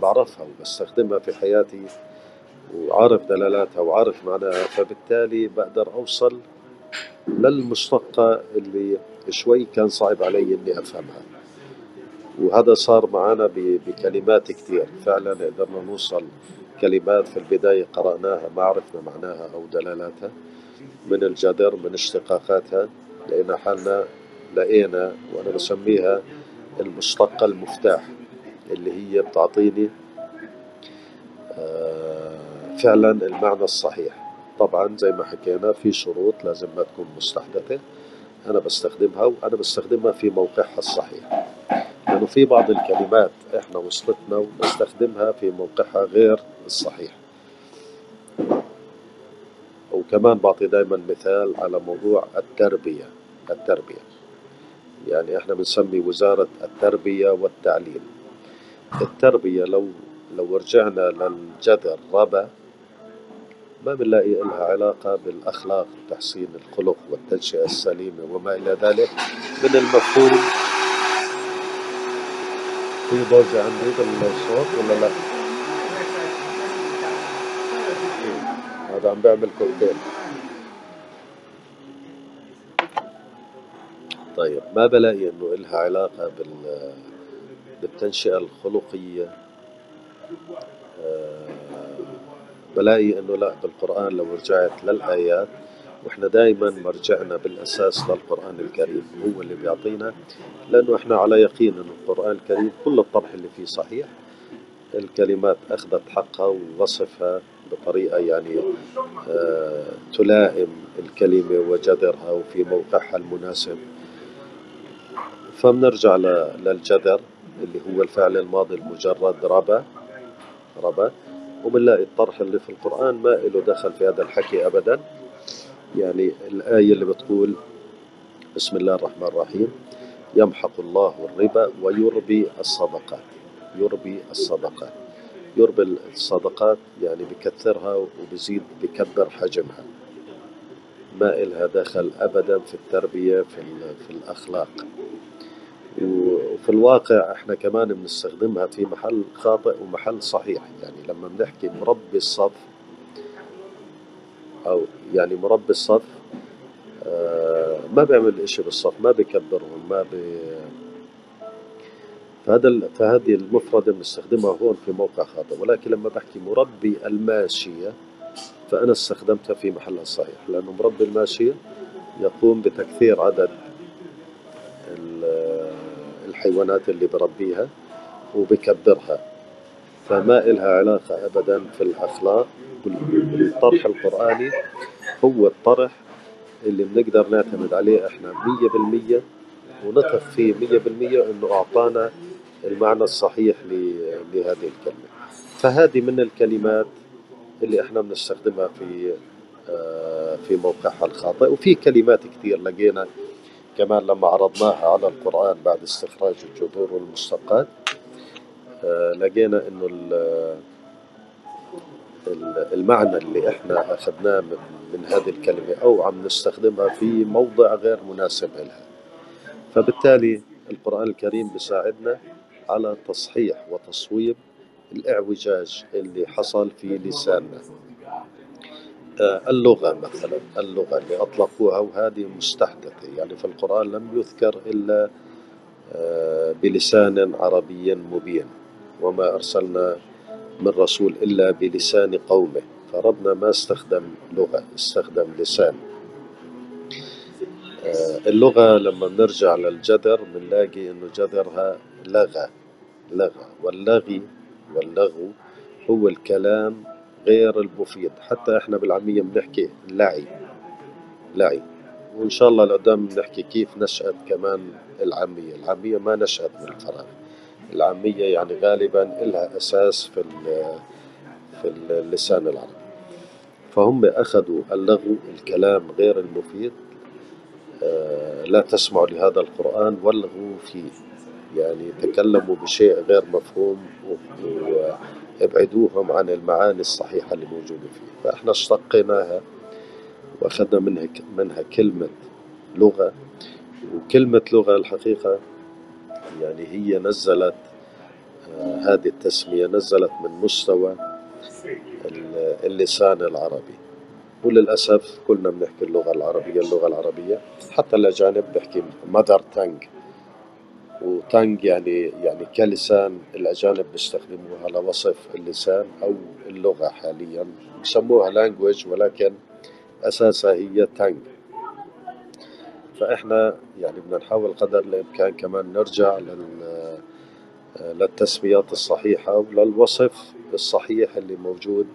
A: بعرفها وبستخدمها في حياتي وعارف دلالاتها وعارف معناها فبالتالي بقدر أوصل للمشتقة اللي شوي كان صعب علي إني أفهمها. وهذا صار معنا بكلمات كثير فعلا قدرنا نوصل كلمات في البداية قرأناها ما عرفنا معناها أو دلالاتها. من الجدر من اشتقاقاتها لقينا حالنا لقينا وأنا بسميها المشتقة المفتاح اللي هي بتعطيني آه، فعلا المعنى الصحيح. طبعا زي ما حكينا في شروط لازم ما تكون مستحدثة. أنا بستخدمها وأنا بستخدمها في موقعها الصحيح. لأنه في بعض الكلمات إحنا وصلتنا ونستخدمها في موقعها غير الصحيح. وكمان بعطي دائما مثال على موضوع التربية التربية. يعني إحنا بنسمي وزارة التربية والتعليم. التربية لو لو رجعنا للجذر ربا ما بنلاقي لها علاقة بالأخلاق وتحسين الخلق والتنشئة السليمة وما إلى ذلك من المفهوم. في ضوجة عندي بالصوت ولا لا؟ هذا عم بيعمل كوكتيل. طيب ما بلاقي إنه إلها علاقة بال بالتنشئة الخلقية؟ آه، بلاقي انه لا بالقرآن لو رجعت للآيات وإحنا دائما مرجعنا بالأساس للقرآن الكريم هو اللي بيعطينا لأنه إحنا على يقين إنه القرآن الكريم كل الطرح اللي فيه صحيح الكلمات أخذت حقها ووصفها بطريقة يعني آه تلائم الكلمة وجذرها وفي موقعها المناسب. فبنرجع للجذر اللي هو الفعل الماضي المجرد ربا ربا. وبنلاقي الطرح اللي في القرآن ما له دخل في هذا الحكي أبدا. يعني الآية اللي بتقول بسم الله الرحمن الرحيم. يمحق الله الربا ويربي الصدقات. يربي الصدقات. يربي الصدقات يعني بكثرها وبزيد بكبر حجمها. ما إلها دخل أبدا في التربية في, في الأخلاق. وفي الواقع إحنا كمان بنستخدمها في محل خاطئ ومحل صحيح. يعني لما بنحكي مربي الصف أو يعني مربي الصف آه، ما بيعمل إشي بالصف ما بكبرهم ما بي فهذا فهذه المفردة بنستخدمها هون في موقع خاطئ. ولكن لما بحكي مربي الماشية فأنا استخدمتها في محلها الصحيح لأنه مربي الماشية يقوم بتكثير عدد الحيوانات اللي بربيها وبكبرها فما إلها علاقة أبدا في الأخلاق. والطرح القرآني هو الطرح اللي بنقدر نعتمد عليه إحنا مية بالمية ونثق فيه مية بالمية إنه أعطانا المعنى الصحيح لهذه الكلمة. فهذه من الكلمات اللي إحنا بنستخدمها في آه، في موقعها الخاطئ. وفي كلمات كثير لقينا كمان لما عرضناها على القرآن بعد استخراج الجذور والمشتقات آه، لقينا إنه المعنى اللي إحنا أخذناه من, من هذه الكلمة أو عم نستخدمها في موضع غير مناسب لها. فبالتالي القرآن الكريم بيساعدنا على تصحيح وتصويب الإعوجاج اللي حصل في لساننا. اللغة مثلا اللغة اللي أطلقوها وهذه مستحدثة. يعني في القرآن لم يذكر إلا آه، بلسان عربي مبين. وما أرسلنا من رسول إلا بلسان قومه. فربنا ما استخدم لغة استخدم لسان. آه، اللغة لما بنرجع للجذر بنلاقي إنه جذرها لغة لغة. واللغي واللغو هو الكلام غير المفيد. حتى إحنا بالعامية بنحكي لعي لعي وإن شاء الله لقدام بنحكي كيف نشأت كمان العامية. العامية ما نشأت من الفراغ. العامية يعني غالبا لها أساس في في اللسان العربي فهم أخذوا اللغو الكلام غير المفيد. آه، لا تسمعوا لهذا القرآن والغوا فيه. يعني تكلموا بشيء غير مفهوم أبعدوهم عن المعاني الصحيحة اللي موجودة فيه. فإحنا اشتقيناها وأخذنا منها منها كلمة لغة. وكلمة لغة الحقيقة يعني هي نزلت آه هذه التسمية نزلت من مستوى اللسان العربي. وللأسف كلنا بنحكي اللغة العربية اللغة العربية. حتى الأجانب بحكي مادر تانج وتانج يعني يعني كلسان الأجانب بيستخدموها لوصف اللسان أو اللغة حاليا. بسموها لانجويج ولكن أساسها هي تانج فإحنا يعني بدنا نحاول قدر الإمكان كمان نرجع لل للتسميات الصحيحة وللوصف الصحيح اللي موجود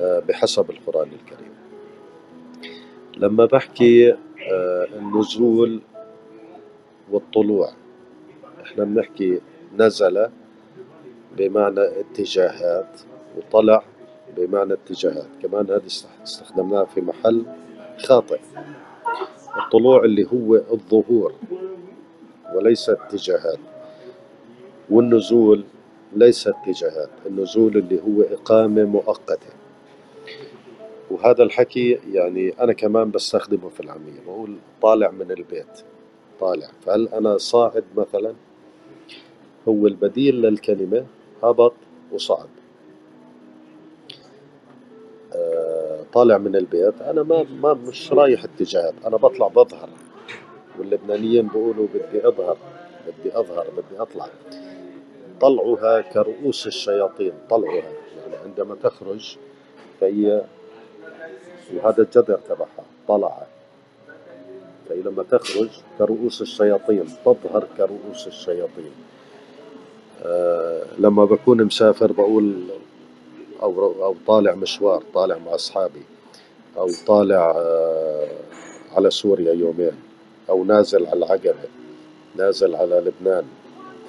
A: آه، بحسب القرآن الكريم. لما بحكي آه، النزول والطلوع إحنا بنحكي نزل بمعنى اتجاهات وطلع بمعنى اتجاهات. كمان هذه استخدمناها في محل خاطئ. الطلوع اللي هو الظهور وليس اتجاهات. والنزول ليس اتجاهات. النزول اللي هو إقامة مؤقتة. وهذا الحكي يعني أنا كمان بستخدمه في العامية بقول طالع من البيت. طالع. فهل أنا صاعد مثلا؟ هو البديل للكلمة هبط وصعد آه، طالع من البيت أنا ما ما مش رايح اتجاهات أنا بطلع بظهر. واللبنانيين بيقولوا بدي أظهر بدي أظهر بدي أطلع. طلعها كرؤوس الشياطين طلعها يعني عندما تخرج فهي وهذا الجذر تبعها طلع. فهي لما تخرج كرؤوس الشياطين تظهر كرؤوس الشياطين. لما بكون مسافر بقول أو أو طالع مشوار طالع مع أصحابي أو طالع آه، على سوريا يومين أو نازل على العقبة نازل على لبنان.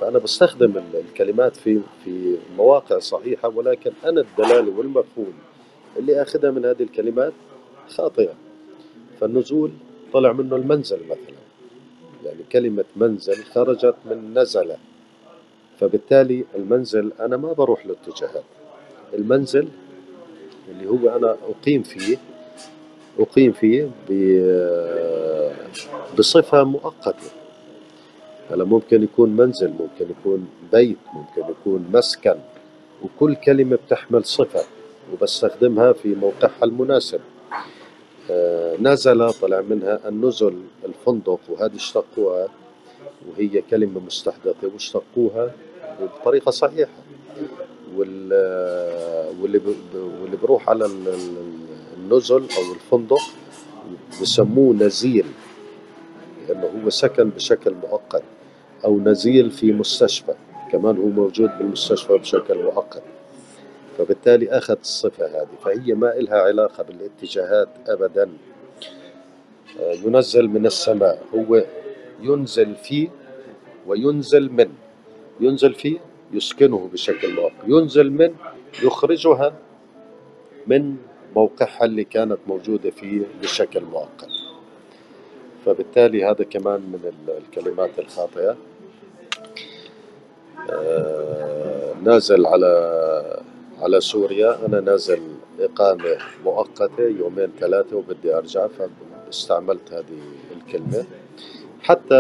A: فأنا بستخدم الكلمات في في مواقع صحيحة ولكن أنا الدلالة والمفهوم اللي أخذها من هذه الكلمات خاطئة. فالنزول طلع منه المنزل مثلا. كلمة منزل خرجت من نزل فبالتالي المنزل أنا ما بروح له اتجاهات المنزل اللي هو أنا أقيم فيه أقيم فيه بصفة مؤقتة. هلا ممكن يكون منزل ممكن يكون بيت ممكن يكون مسكن وكل كلمة بتحمل صفة وبستخدمها في موقعها المناسب. آه نزل طلع منها النزل الفندق وهذه اشتقوها وهي كلمة مستحدثة واشتقوها. بطريقة صحيحة. واللي واللي بروح على النزل أو الفندق بسموه نزيل لأنه هو سكن بشكل مؤقت أو نزيل في مستشفى كمان هو موجود بالمستشفى بشكل مؤقت. فبالتالي أخذ الصفة هذه فهي ما إلها علاقة بالاتجاهات أبدا. آه، ينزل من السماء هو ينزل فيه وينزل من. ينزل فيه يسكنه بشكل مؤقت ينزل من يخرجها من موقعها اللي كانت موجودة فيه بشكل مؤقت فبالتالي هذا كمان من الكلمات الخاطئة. آه، نازل على على سوريا. أنا نازل إقامة مؤقتة يومين ثلاثة وبدي أرجع فاستعملت هذه الكلمة. حتى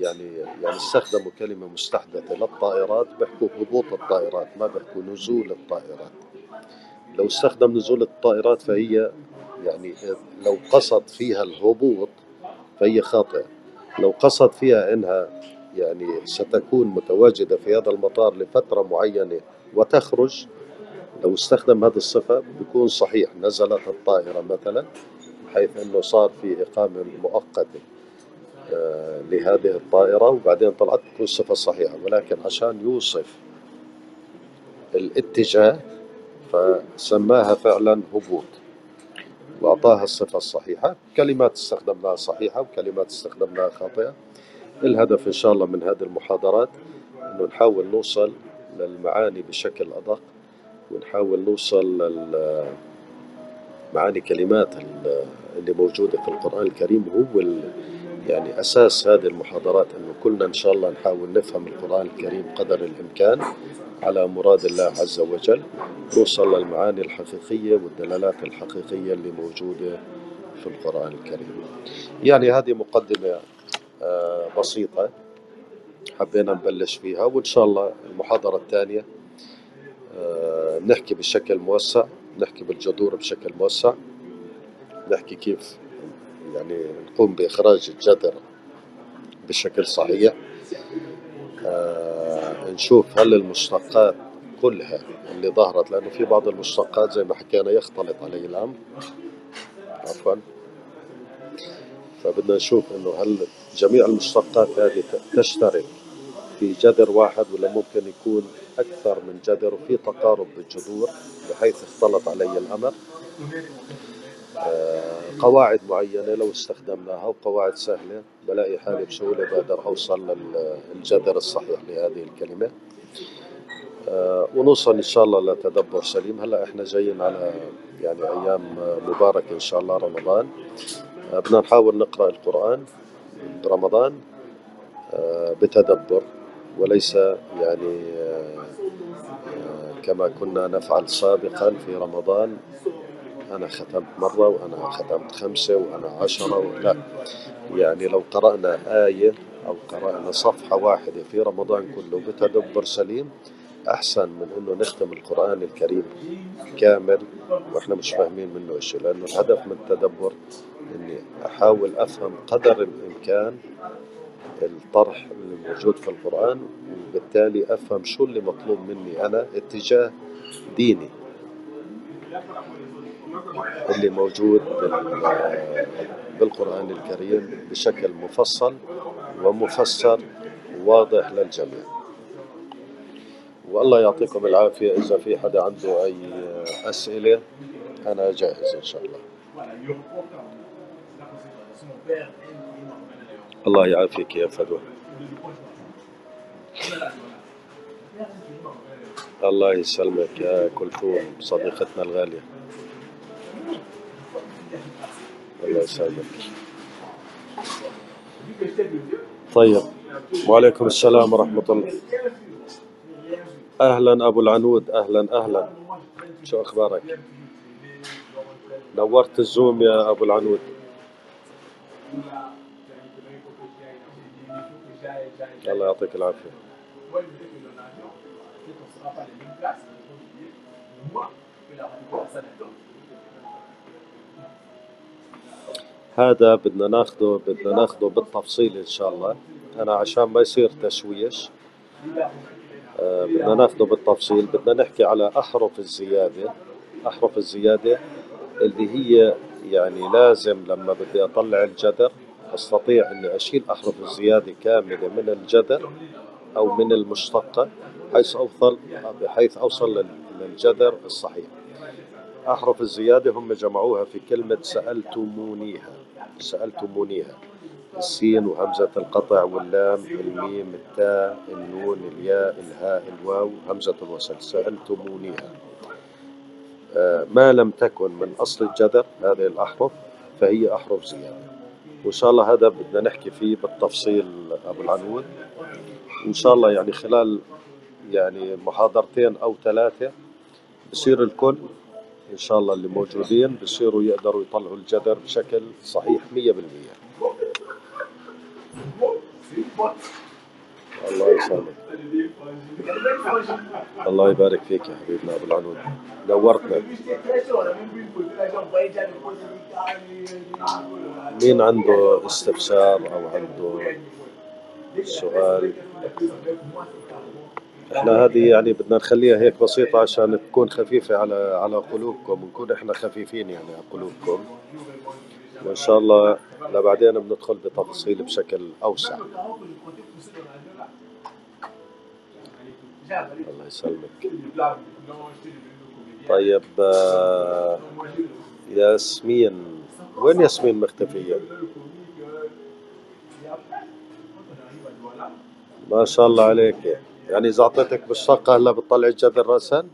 A: يعني يعني استخدموا كلمة مستحدثة للطائرات بيحكوا هبوط الطائرات ما بيحكوا نزول الطائرات. لو استخدم نزول الطائرات فهي يعني لو قصد فيها الهبوط فهي خاطئة. لو قصد فيها إنها يعني ستكون متواجدة في هذا المطار لفترة معينة وتخرج لو استخدم هذه الصفة بيكون صحيح نزلت الطائرة مثلا حيث إنه صار في إقامة مؤقتة. آه، لهذه الطائرة وبعدين طلعت تكون الصفة صحيحة ولكن عشان يوصف الاتجاه فسماها فعلا هبوط وأعطاها الصفة الصحيحة. كلمات استخدمناها صحيحة وكلمات استخدمناها خاطئة. الهدف إن شاء الله من هذه المحاضرات أنه نحاول نوصل للمعاني بشكل أدق ونحاول نوصل لمعاني كلمات اللي موجودة في القرآن الكريم هو يعني أساس هذه المحاضرات أنه كلنا إن شاء الله نحاول نفهم القرآن الكريم قدر الإمكان على مراد الله عز وجل نوصل للمعاني الحقيقية والدلالات الحقيقية اللي موجودة في القرآن الكريم. يعني هذه مقدمة آه، بسيطة حبينا نبلش فيها وإن شاء الله المحاضرة الثانية آه، نحكي بشكل موسع نحكي بالجذور بشكل موسع نحكي كيف يعني نقوم بإخراج الجذر بشكل صحيح. آه نشوف هل المشتقات كلها اللي ظهرت لأنه في بعض المشتقات زي ما حكينا يختلط عليه الأمر. عفوا. فبدنا نشوف إنه هل جميع المشتقات هذه تشترك في جذر واحد ولا ممكن يكون أكثر من جذر وفي تقارب بالجذور بحيث اختلط علي الأمر. قواعد معينة لو استخدمناها وقواعد سهلة بلاقي حالي بسهولة بقدر أوصل للجذر الصحيح لهذه الكلمة. آه، ونوصل إن شاء الله لتدبر سليم. هلأ إحنا جايين على يعني أيام مباركة إن شاء الله رمضان. آه، بدنا نحاول نقرأ القرآن برمضان بتدبر وليس يعني كما كنا نفعل سابقا في رمضان. أنا ختمت مرة وأنا ختمت خمسة وأنا عشرة لا يعني لو قرأنا آية أو قرأنا صفحة واحدة في رمضان كله بتدبر سليم أحسن من إنه نختم القرآن الكريم كامل وإحنا مش فاهمين منه شيء لأنه الهدف من التدبر إني أحاول أفهم قدر الإمكان الطرح اللي موجود في القرآن وبالتالي أفهم شو اللي مطلوب مني أنا اتجاه ديني. اللي موجود بالقرآن الكريم بشكل مفصل ومفسر واضح للجميع. والله يعطيكم العافية. إذا في حدا عنده أي أسئلة أنا جاهز إن شاء الله. الله يعافيك يا فدوى. الله يسلمك يا كلثوم صديقتنا الغالية. الله يسلمك طيب. وعليكم السلام ورحمة الله. أهلا أبو العنود. أهلا أهلا. شو أخبارك؟ نورت الزوم يا أبو العنود. الله يعطيك العافية. هذا بدنا ناخده بدنا ناخده بالتفصيل إن شاء الله. أنا عشان ما يصير تشويش آه بدنا ناخده بالتفصيل. بدنا نحكي على أحرف الزيادة. أحرف الزيادة اللي هي يعني لازم لما بدي أطلع الجدر أستطيع إني أشيل أحرف الزيادة كاملة من الجدر أو من المشتقة حيث اوصل بحيث أوصل للجدر الصحيح. أحرف الزيادة هم جمعوها في كلمة سألتمونيها. سألتمونيها. السين وهمزة القطع واللام الميم التاء النون الياء الهاء الواو همزة الوصل. سألتمونيها. آه، ما لم تكن من أصل الجذر هذه الأحرف فهي أحرف زيادة. وإن شاء الله هذا بدنا نحكي فيه بالتفصيل أبو العنود. إن شاء الله يعني خلال يعني محاضرتين أو ثلاثة بصير الكل إن شاء الله اللي موجودين بصيروا يقدروا يطلعوا الجدر بشكل صحيح 100% الله يسلمك. الله يبارك فيك يا حبيبنا أبو العنود. نورتنا. مين عنده استفسار أو عنده سؤال؟ إحنا هذه يعني بدنا نخليها هيك بسيطة عشان تكون خفيفة على على قلوبكم ونكون إحنا خفيفين يعني على قلوبكم. وإن شاء الله لبعدين بندخل بتفاصيل بشكل أوسع. الله يسلمك. طيب آه، ياسمين وين ياسمين مختفية؟ ما شاء الله عليك. يعني إذا أعطيتك بالشقة هلا بتطلع الجبل رأسا؟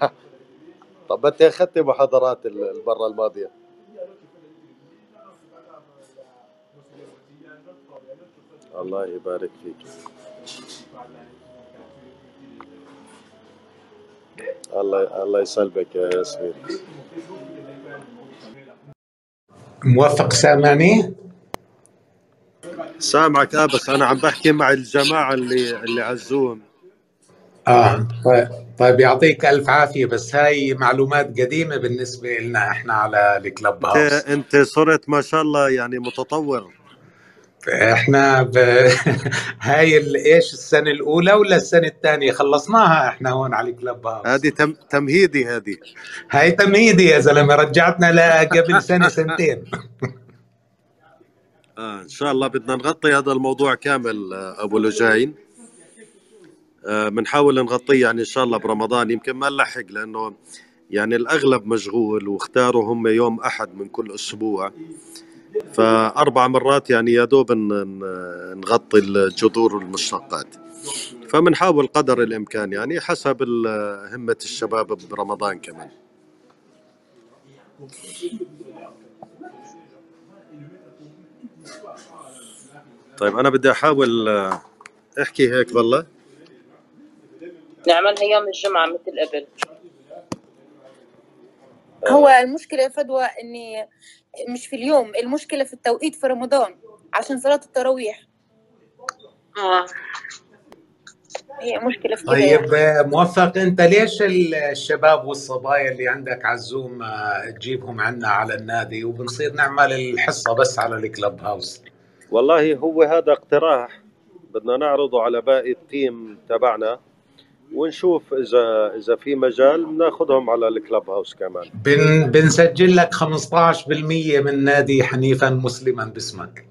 A: طب أنت أخذتي محاضرات المرة الماضية الله يبارك فيك الله الله يسلمك يا ياسمين
B: موفق سامعني؟
A: سامعك آه بس أنا عم بحكي مع الجماعة اللي اللي على الزوم
B: آه طيب طيب يعطيك ألف عافية بس هاي معلومات قديمة بالنسبة لنا إحنا على الكلب
A: هاوس. أنت, انت صرت ما شاء الله يعني متطور.
B: إحنا ب... هاي إيش السنة الأولى ولا السنة الثانية؟ خلصناها إحنا هون على الكلب هاوس.
A: هذه تم... تمهيدي هذه.
B: هاي تمهيدي يا زلمة رجعتنا لقبل سنة سنتين.
A: آه إن شاء الله بدنا نغطي هذا الموضوع كامل آه أبو لجاين. آه بنحاول نغطيه يعني إن شاء الله برمضان. يمكن ما نلحق لأنه يعني الأغلب مشغول واختاروا هم يوم أحد من كل أسبوع. فأربع مرات يعني يا دوب نغطي الجذور والمشتقات. فبنحاول قدر الإمكان يعني حسب همة الشباب برمضان كمان. طيب أنا بدي أحاول آه، أحكي هيك بالله.
C: نعملها يوم الجمعة مثل قبل.
D: هو المشكلة فدوى إني مش في اليوم المشكلة في التوقيت في رمضان عشان صلاة التراويح.
C: آه.
D: هي مشكلة في كده.
B: طيب
D: يعني.
B: موفق. أنت ليش الشباب والصبايا اللي عندك على الزوم آه، تجيبهم عنا على النادي؟ وبنصير نعمل الحصة بس على الكلب هاوس.
A: والله هو هذا اقتراح. بدنا نعرضه على باقي التيم تبعنا ونشوف اذا إذا في مجال بناخذهم على الكلب هاوس كمان.
B: بن بنسجل لك 15% من نادي حنيفا مسلما باسمك.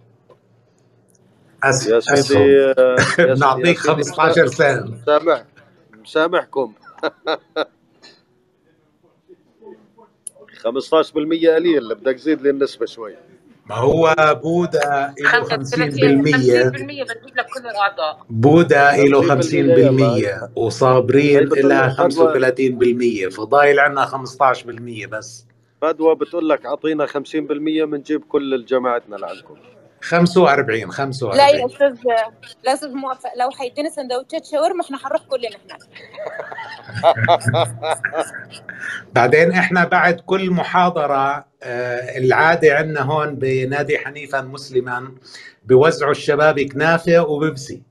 A: أس... يا سيدي
B: نعطيك 15 سنه
A: مسامح مسامحكم 15% قليل بدك تزيد لي النسبة شوي.
B: ما هو بودا له 50% 50%
C: بجيب لك كل الأعضاء.
B: بودا له 50% وصابرين لها 35% فضايل عندنا 15% بس.
A: فدوى بتقول لك أعطينا 50% بنجيب كل جماعتنا لعندكم.
B: 45
D: لا يا
B: 45
D: أستاذ لا أستاذ موفق لو حيدينا سندوتشات شاورما إحنا حنروح كلنا هناك.
B: بعدين إحنا بعد كل محاضرة آه، العادة عندنا هون بنادي حنيفا مسلما بوزعوا الشباب كنافة وبيبسي.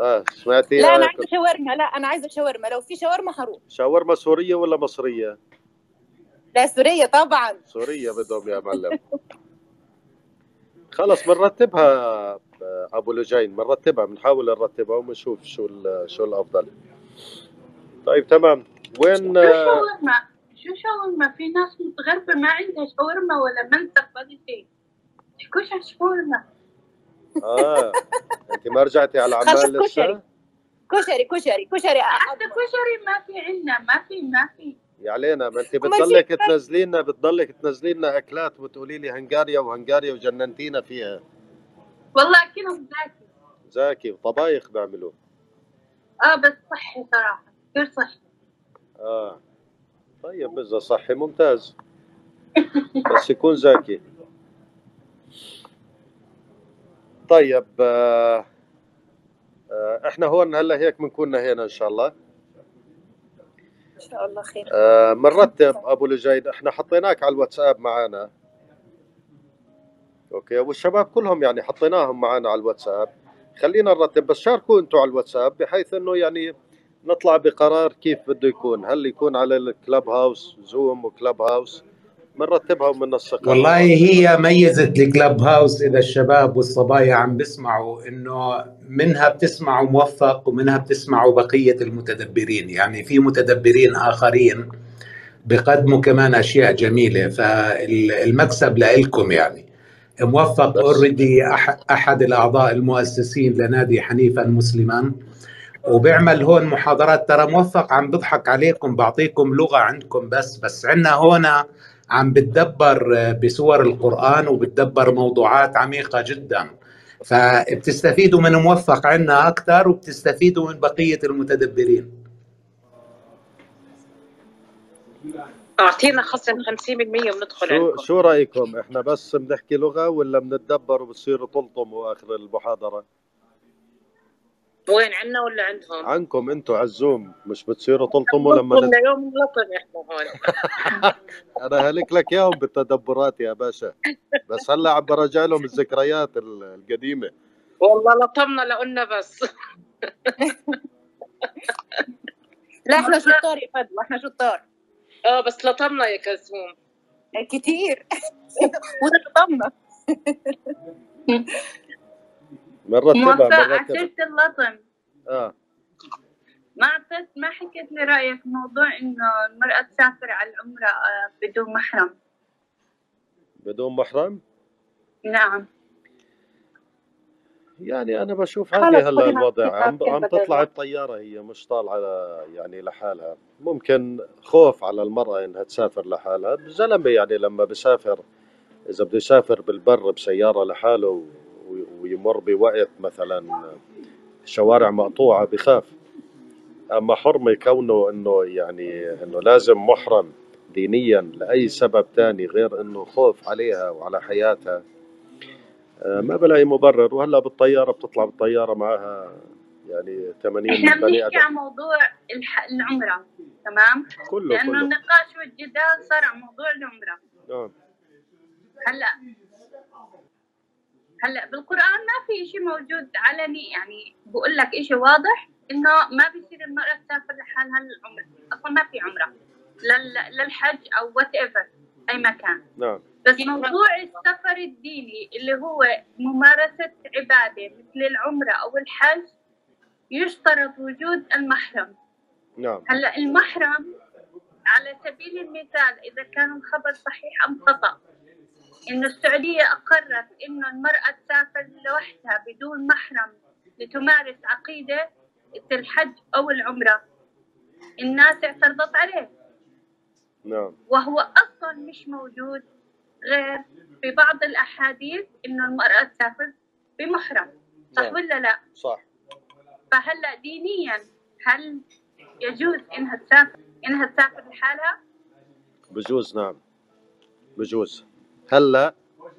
A: آه سمعتي
D: لا
A: أنا
D: عايزة شاورما. لا أنا عايزة شاورما. لو في شاورما هروح.
A: شاورما سورية ولا مصرية؟
D: لا سورية طبعا.
A: سورية بدهم يا معلم. خلص بنرتبها آه، أبو لجين بنرتبها بنحاول نرتبها وبنشوف شو ال- شو الأفضل طيب تمام وين
E: شو
A: آه،
E: شاورما؟ شو شاورما؟ في ناس متغربة ما عندها شاورما ولا منسف ولا شيء. تحكوش عن شاورما.
A: آه انت ما رجعتي على عمان لسه؟
D: كشري. كشري كشري كشري
E: حتى كشري ما في عندنا ما في ما في.
A: يا علينا ما انت بتضلك تنزلي لنا بتضلك تنزلي لنا أكلات وتقولي لي هنغاريا وهنغاريا وجننتينا فيها.
E: والله أكلهم زاكي.
A: زاكي وطبايخ بيعملوا
E: آه بس صحي صراحة كثير صحي.
A: آه. طيب إذا صحي ممتاز. بس يكون زاكي. طيب آه آه إحنا هون هلا هيك بنكون هنا إن شاء الله.
D: شاء الله خير.
A: آه أبو لجيد إحنا حطيناك على الواتساب معنا okay والشباب كلهم يعني حطيناهم معنا على الواتساب. خلينا نرتب بس شاركوا أنتم على الواتساب بحيث إنه يعني نطلع بقرار كيف بده يكون. هل يكون على ال Clubhouse Zoom و Clubhouse بنرتبها وبننسقها
B: والله هي ميزة الكلاب هاوس إذا الشباب والصبايا عم بيسمعوا إنه منها بتسمعوا موفق ومنها بتسمعوا بقية المتدبرين. يعني في متدبرين آخرين بقدموا كمان أشياء جميلة فالمكسب لإلكم يعني. موفق. اوريدي أحد الأعضاء المؤسسين لنادي حنيفا مسلما وبيعمل هون محاضرات. ترى موفق عم بضحك عليكم بعطيكم لغة عندكم بس بس عندنا هون عم بتدبر بسور القرآن وبتدبر موضوعات عميقة جدا. فبتستفيدوا من موفق عنا أكثر وبتستفيدوا من بقية المتدبرين.
C: أعطينا خصم 50% وندخل
A: شو
C: عندكم.
A: شو رأيكم؟ إحنا بس بنحكي لغة ولا بنتدبر وبصيروا تلطموا اخر المحاضرة؟
C: وين عنا ولا عندهم؟
A: عنكم أنتم على الزوم مش بتصيروا تلطموا لما نت...
C: لنا يوم اللطم إحنا هون.
A: أنا هلك لك إياهم بالتدبرات يا باشا. بس هلأ عم برجع لهم الذكريات ال- القديمة.
C: والله لطمنا لقلنا بس.
D: لا إحنا شطار يا فدوى إحنا شطار.
C: آه بس لطمنا يا كلثوم.
D: كتير. ونطمنا
E: على
A: بنرتبها
E: سيرة اللطم.
A: آه
E: ما أعطيت ما حكيت لي رأيك موضوع إنه المرأة تسافر على العمرة آه، بدون محرم.
A: بدون محرم
E: نعم.
A: يعني أنا بشوف عادي هلا الوضع عم عم تطلع. الطيارة هي مش طالعة يعني لحالها ممكن خوف على المرأة إنها تسافر لحالها الزلمه يعني لما بسافر إذا بده يسافر بالبر بسيارة لحاله ويمر بوقت مثلا شوارع مقطوعة بخاف. أما حرمة كونه إنه يعني إنه لازم محرم دينيا لأي سبب تاني غير إنه خوف عليها وعلى حياتها آه، ما بلاقي مبرر. وهلأ بالطيارة بتطلع بالطيارة معها يعني 80
E: إحنا
A: بني
E: بنحكي عن موضوع الح... العمرة تمام؟
A: كله
E: لأنه
A: كله.
E: النقاش والجدال صار عن موضوع العمرة.
A: نعم.
E: هلأ هلأ بالقرآن ما في شيء موجود علني يعني بقول لك شيء واضح إنه ما بيصير المرأة تسافر لحالها للعمرة، أصلا ما في عمرة لل... للحج أو وات ايفر أي مكان،
A: نعم.
E: بس موضوع السفر الديني اللي هو ممارسة عبادة مثل العمرة أو الحج يشترط وجود المحرم،
A: نعم.
E: هلأ المحرم على سبيل المثال إذا كان الخبر صحيح أم خطأ. إنه السعودية أقرت إنه المرأة تسافر لوحدها بدون محرم لتمارس عقيدة الحج أو العمرة. الناس اعترضت عليه.
A: نعم.
E: وهو أصلا مش موجود غير في بعض الأحاديث إنه المرأة تسافر بمحرم. صح
A: نعم.
E: ولا لا؟
A: صح.
E: فهلا دينيا هل يجوز إنها تسافر إنها تسافر لحالها؟
A: بجوز نعم. بجوز. هلا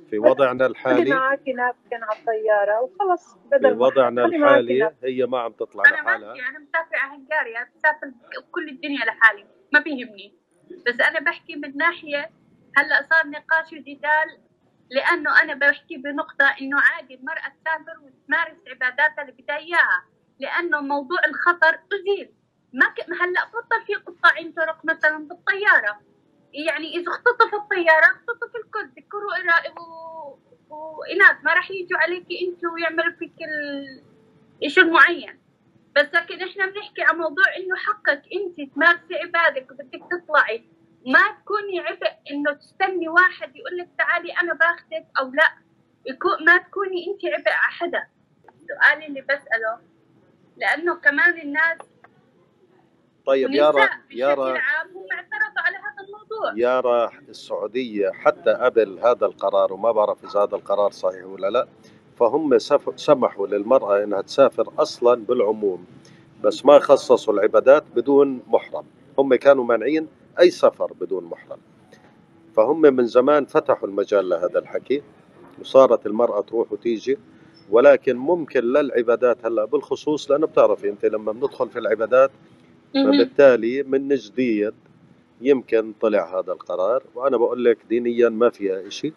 A: في وضعنا الحالي.
F: معاكي نابكن على الطيارة وخلص
A: في
F: بدل ما
A: وضعنا الحالي هي ما عم تطلع
E: أنا
A: لحالها.
E: ماشي أنا مسافرة هنغاريا بسافر كل الدنيا لحالي ما بيهمني. بس أنا بحكي من ناحية هلا صار نقاش وجدال لأنه أنا بحكي بنقطة إنه عادي المرأة تسافر وتمارس عباداتها اللي بدها إياها لأنه موضوع الخطر أزيل. ما ك... هلا بطل في قطاعين طرق مثلا بالطيارة. يعني إذا اختطف الطيارة اختطف الكل ذكر وإرا- و... واناث ما راح يجوا عليكي انت ويعملوا فيك ال... شيء معين. بس لكن إحنا بنحكي عن موضوع إنه حقك انت تمارسي عبادك وبدك تطلعي. ما تكوني عبء إنه تستني واحد يقول لك تعالي أنا باخذك أو لا. يكون ما تكوني انت عبء على حدا. سؤالي اللي بسأله لأنه كمان الناس
A: طيب يارا يارا
E: عام هم اعترضوا على الموضوع
A: يارا السعودية حتى قبل هذا القرار وما بعرف إذا هذا القرار صحيح ولا لا. فهم سمحوا للمرأة إنها تسافر أصلا بالعموم بس ما خصصوا العبادات بدون محرم. هم كانوا مانعين أي سفر بدون محرم. فهم من زمان فتحوا المجال لهذا الحكي وصارت المرأة تروح وتيجي ولكن ممكن للعبادات هلأ بالخصوص لأنه بتعرفي أنت لما بندخل في العبادات فبالتالي من جديد يمكن طلع هذا القرار وأنا بقول لك دينيا ما فيها شيء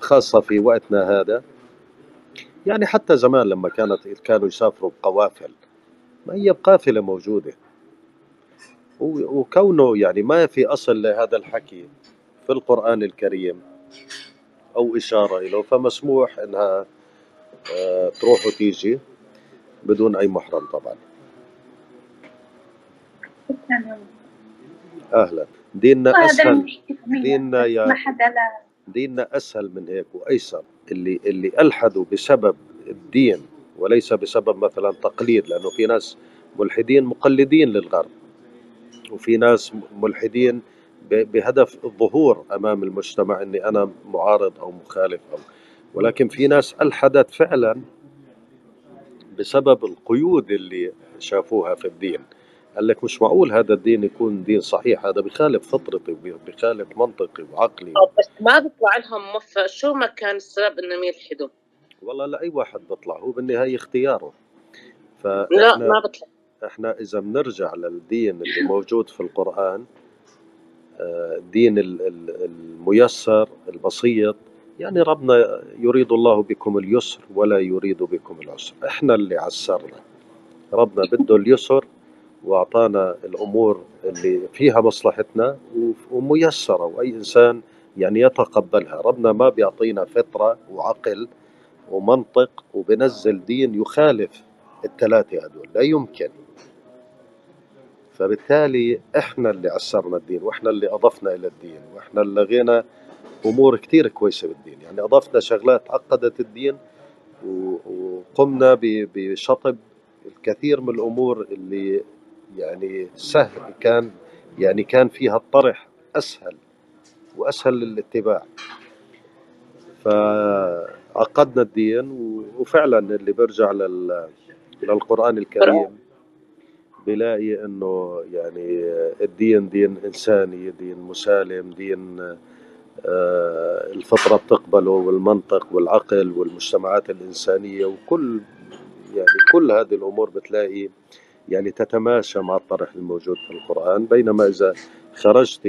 A: خاصة في وقتنا هذا. يعني حتى زمان لما كانت كانوا يسافروا بقوافل ما هي بقافلة موجودة. وكونه يعني ما في أصل لهذا الحكي في القرآن الكريم أو إشارة له فمسموح إنها آه، تروح وتيجي بدون أي محرم طبعا. أهلا. ديننا أسهل.
E: المشكلة
A: ديننا يا ديننا أسهل من هيك وأيسر. اللي اللي ألحدوا بسبب الدين وليس بسبب مثلا تقليد لأنه في ناس ملحدين مقلدين للغرب. وفي ناس ملحدين بهدف الظهور أمام المجتمع إني أنا معارض أو مخالف أو. ولكن في ناس ألحدت فعلا بسبب القيود اللي شافوها في الدين. قال لك مش معقول هذا الدين يكون دين صحيح هذا بخالف فطرتي بخالف منطقي وعقلي.
C: آه، بس ما بيطلع لهم موفق شو ما كان السبب انهم يلحدوا؟
A: والله لاي واحد بيطلع هو بالنهاية اختياره.
C: لا ما بيطلع.
A: إحنا إذا بنرجع للدين اللي موجود في القرآن آه، الدين ال- ال- الميسر البسيط. يعني ربنا يريد الله بكم اليسر ولا يريد بكم العسر. إحنا اللي عسرنا. ربنا بده اليسر وأعطانا الأمور اللي فيها مصلحتنا وميسرة وأي إنسان يعني يتقبلها. ربنا ما بيعطينا فطرة وعقل ومنطق وبنزل دين يخالف الثلاثة هدول لا يمكن. فبالتالي إحنا اللي عسرنا الدين وإحنا اللي أضفنا إلى الدين وإحنا اللي لغينا أمور كثير كويسة بالدين. يعني أضفنا شغلات عقدت الدين وقمنا بشطب الكثير من الأمور اللي يعني سهل كان يعني كان فيها الطرح أسهل وأسهل للاتباع. فعقدنا الدين وفعلا اللي بيرجع لل للقرآن الكريم بلاقي إنه يعني الدين دين إنساني دين مسالم دين آه، الفطرة بتقبله والمنطق والعقل والمجتمعات الإنسانية وكل يعني كل هذه الأمور بتلاقي يعني تتماشى مع الطرح الموجود في القرآن بينما إذا خرجت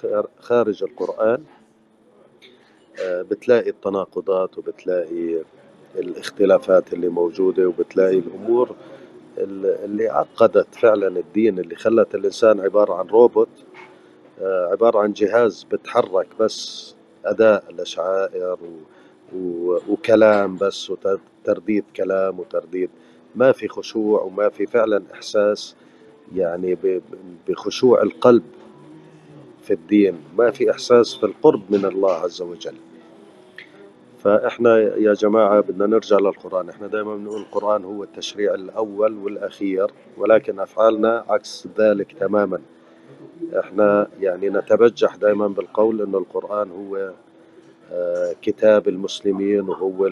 A: خار- خارج القرآن آه، بتلاقي التناقضات وبتلاقي الاختلافات اللي موجودة وبتلاقي الأمور اللي عقدت فعلا الدين اللي خلت الإنسان عبارة عن روبوت آه، عبارة عن جهاز بتحرك بس أداء لشعائر. وكلام بس وترديد كلام وترديد ما في خشوع وما في فعلا إحساس يعني. بخشوع القلب في الدين. ما في إحساس في القرب من الله عز وجل. فإحنا يا جماعة بدنا نرجع للقرآن. إحنا دائما بنقول القرآن هو التشريع الأول والأخير ولكن أفعالنا عكس ذلك تماما. إحنا يعني نتبجح دائما بالقول إنه القرآن هو آه، كتاب المسلمين وهو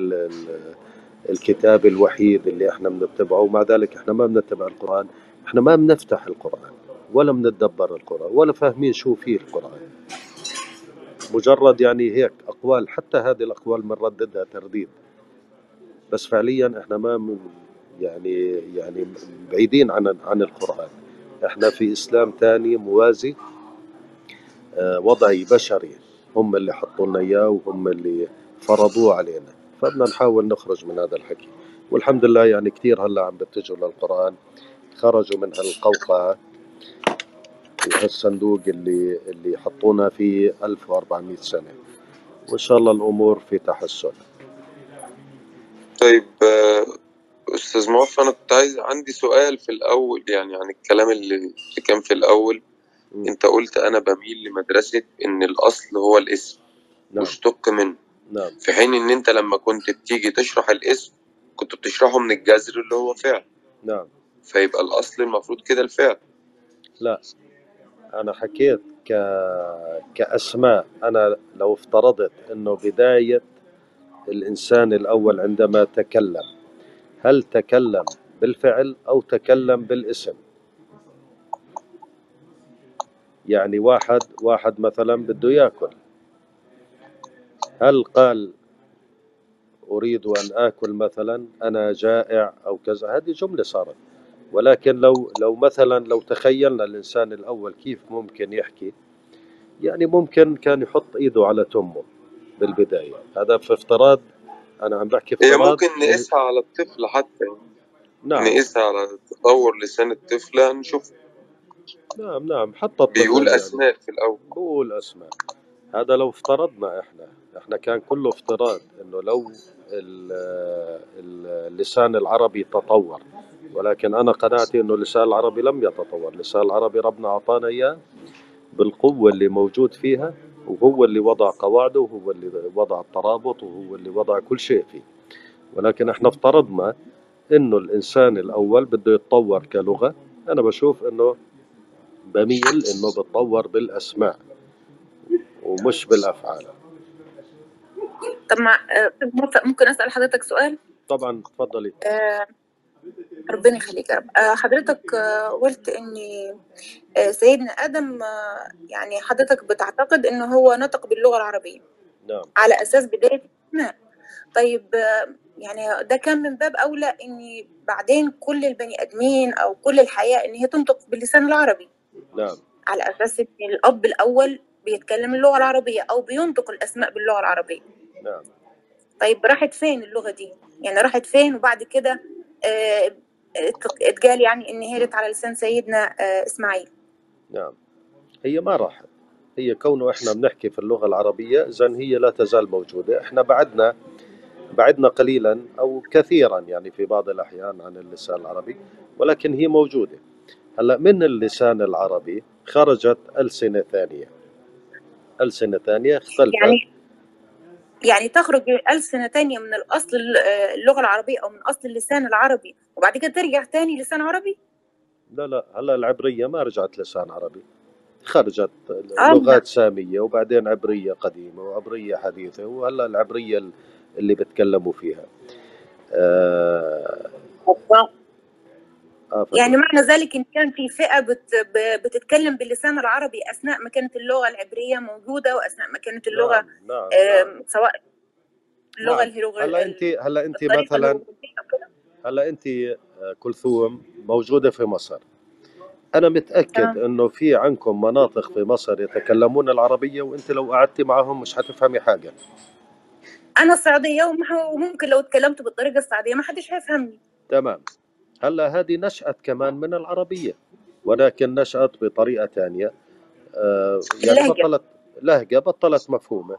A: الكتاب الوحيد اللي إحنا بنتبعه ومع ذلك إحنا ما بنتبع القرآن. إحنا ما بنفتح القرآن ولا بنتدبر القرآن ولا فاهمين شو فيه القرآن. مجرد يعني هيك أقوال حتى هذه الأقوال بنرددها ترديد. بس فعليا إحنا ما يعني يعني بعيدين عن عن القرآن. إحنا في إسلام تاني موازي آه، وضعي بشري. هم اللي حطوا لنا إياه وهم اللي فرضوه علينا. فبدنا نحاول نخرج من هذا الحكي. والحمد لله يعني كثير هلأ عم بتجوا للقرآن خرجوا من هالقوقعة وهالصندوق اللي اللي حطونا فيه 1400 سنة. وإن شاء الله الأمور في تحسن.
G: طيب آه، أستاذ موفى أنا كنت عايز عندي سؤال في الأول يعني عن الكلام اللي اللي كان في الأول.
A: م.
G: أنت قلت أنا بميل لمدرسة إن الأصل هو الاسم
A: نعم.
G: مشتق منه.
A: نعم.
G: في حين إن أنت لما كنت بتيجي تشرح الاسم كنت بتشرحه من الجذر اللي هو فعل.
A: نعم.
G: فيبقى الأصل المفروض كده الفعل.
A: لا أنا حكيت ك... كأسماء. أنا لو افترضت أنه بداية الإنسان الأول عندما تكلم هل تكلم بالفعل أو تكلم بالاسم؟ يعني واحد واحد مثلا بده يأكل. هل قال أريد أن آكل مثلا أنا جائع أو كذا؟ هذه جملة صارت. ولكن لو لو مثلا لو تخيلنا الإنسان الأول كيف ممكن يحكي يعني ممكن كان يحط إيده على تمه بالبداية. هذا في افتراض أنا عم بحكي
G: هي
A: افتراض
G: ممكن نقيسها على الطفل حتى.
A: نعم.
G: نقيسها على تطور لسان الطفل هنشوف
A: نعم نعم حتى الطفل
G: بيقول
A: يعني.
G: أسماء في الأول.
A: بقول أسماء. هذا لو افترضنا إحنا. إحنا كان كله افتراض إنه لو ال- ال- اللسان العربي تطور ولكن أنا قناعتي إنه اللسان العربي لم يتطور. اللسان العربي ربنا أعطانا إياه بالقوة اللي موجود فيها وهو اللي وضع قواعده وهو اللي وضع الترابط وهو اللي وضع كل شيء فيه. ولكن إحنا افترضنا إنه الإنسان الأول بده يتطور كلغة. أنا بشوف إنه بميل إنه بتطور بالأسماء ومش بالأفعال.
D: طب مع آه، ممكن أسأل حضرتك سؤال؟
A: طبعا تفضلي
D: آه، ربنا يخليك يا رب. آه، حضرتك آه، قلت إن آه، سيدنا آدم آه، يعني حضرتك بتعتقد إن هو نطق باللغة العربية.
A: نعم.
D: على أساس بداية الاسماء طيب يعني ده كان من باب أولى إن بعدين كل البني آدمين أو كل الحياة إن هي تنطق باللسان العربي.
A: نعم.
D: على أساس إن الأب الأول بيتكلم اللغة العربية أو بينطق الأسماء باللغة العربية.
A: نعم.
D: طيب راحت فين اللغة دي؟ يعني راحت فين وبعد كده آه، ات- اتقال يعني إن هي جت على لسان سيدنا آه، إسماعيل.
A: نعم. هي ما راحت. هي كونه إحنا بنحكي في اللغة العربية اذا هي لا تزال موجودة. إحنا بعدنا بعدنا قليلا أو كثيرا يعني في بعض الأحيان عن اللسان العربي ولكن هي موجودة. هلأ من اللسان العربي خرجت ألسنة ثانية. ألسنة ثانية اختلفت.
D: يعني يعني تخرج ألسنة تانية من الأصل اللغة العربية أو من أصل اللسان العربي وبعد كده ترجع تاني لسان عربي؟
A: لا لا هلا العبرية ما رجعت لسان عربي خرجت
D: آه،
A: لغات سامية وبعدين عبرية قديمة وعبرية حديثة وهلا العبرية اللي بتكلموا فيها. آه آه.
D: يعني معنى ذلك إن كان في فئة بت بتتكلم باللسان العربي أثناء ما كانت اللغة العبرية موجودة وأثناء ما كانت اللغة
A: نعم نعم,
D: آه،
A: نعم.
D: سواء اللغة
A: نعم.
D: الهيروغليفية
A: هلأ انت هلأ
D: أنت
A: مثلا. هلأ أنت آه، كلثوم موجودة في مصر أنا متأكد
D: تمام.
A: إنه في عندكم مناطق في مصر يتكلمون العربية وأنت لو قعدتي معهم مش حتفهمي
D: حاجة السعودية ومح- وممكن لو اتكلمت بالطريقة السعودية ما حدش هيفهمني
A: تمام هلا هذه نشأت كمان من العربية ولكن نشأت بطريقة ثانية آه، يعني
D: اللهجة.
A: بطلت لهجة بطلت مفهومة.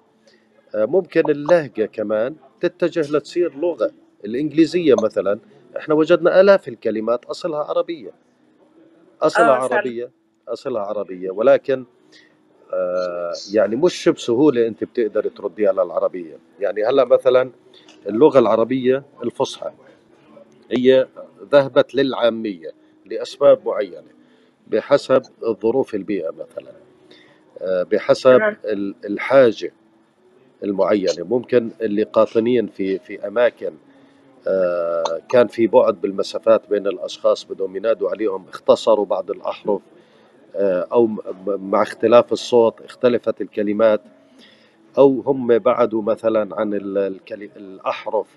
A: آه، ممكن اللهجة كمان تتجه لتصير لغة الإنجليزية مثلا. إحنا وجدنا آلاف الكلمات أصلها عربية. أصلها
D: آه، فعلا.
A: عربية أصلها عربية. ولكن آه، يعني مش بسهولة أنت بتقدر ترديها للعربية. يعني هلا مثلا اللغة العربية الفصحى. هي ذهبت للعامية لأسباب معينة بحسب ظروف البيئة مثلا. آه، بحسب. ال- الحاجة المعينة. ممكن اللي قاطنين في في أماكن آه، كان في بعد بالمسافات بين الأشخاص بدهم ينادوا عليهم اختصروا بعض الأحرف آه، أو مع اختلاف الصوت اختلفت الكلمات أو هم بعدوا مثلا عن الأحرف.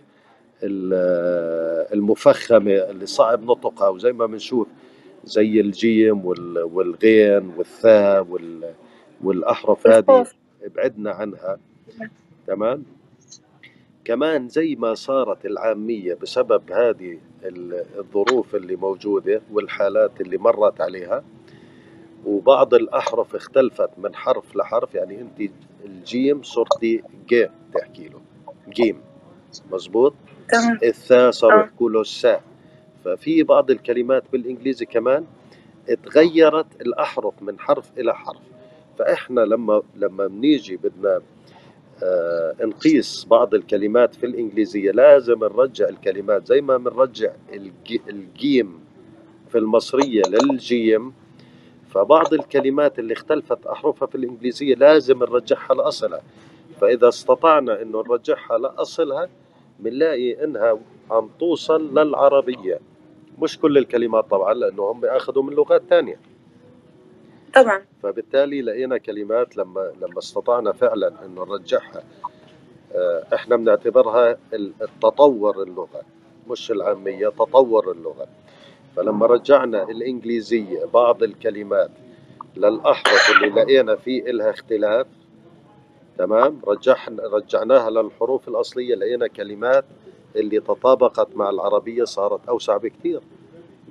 A: ال- المفخمة اللي صعب نطقها وزي ما بنشوف زي الجيم وال- والغين والثاء وال- والأحرف هذه ابعدنا عنها. تمام؟ كمان زي ما صارت العامية بسبب هذه ال- الظروف اللي موجودة والحالات اللي مرت عليها وبعض الأحرف اختلفت من حرف لحرف. يعني أنت الجيم صرتي جي تحكي له جيم. مزبوط؟
D: تمام.
A: الثاء صاروا
D: آه
A: يحكوا له الساء ففي بعض الكلمات بالإنجليزي كمان اتغيرت الأحرف من حرف إلى حرف. فإحنا لما لما بنيجي بدنا آه، نقيس بعض الكلمات في الإنجليزية لازم نرجع الكلمات. زي ما بنرجع الجي- الجيم في المصرية للجيم فبعض الكلمات اللي اختلفت أحرفها في الإنجليزية لازم نرجعها لأصلها. فإذا استطعنا إنه نرجعها لأصلها بنلاقي إنها عم توصل للعربية. مش كل الكلمات طبعا لأنه هم أخذوا من لغات تانية.
D: طبعا.
A: فبالتالي لقينا كلمات لما لما استطعنا فعلا انه نرجعها. آه، إحنا بنعتبرها ال- التطور اللغة مش العامية تطور اللغة. فلما رجعنا الإنجليزية بعض الكلمات للأحرف اللي لقينا فيه إلها اختلاف تمام؟ رجعنا رجعناها للحروف الأصلية لقينا كلمات اللي تطابقت مع العربية صارت أوسع بكثير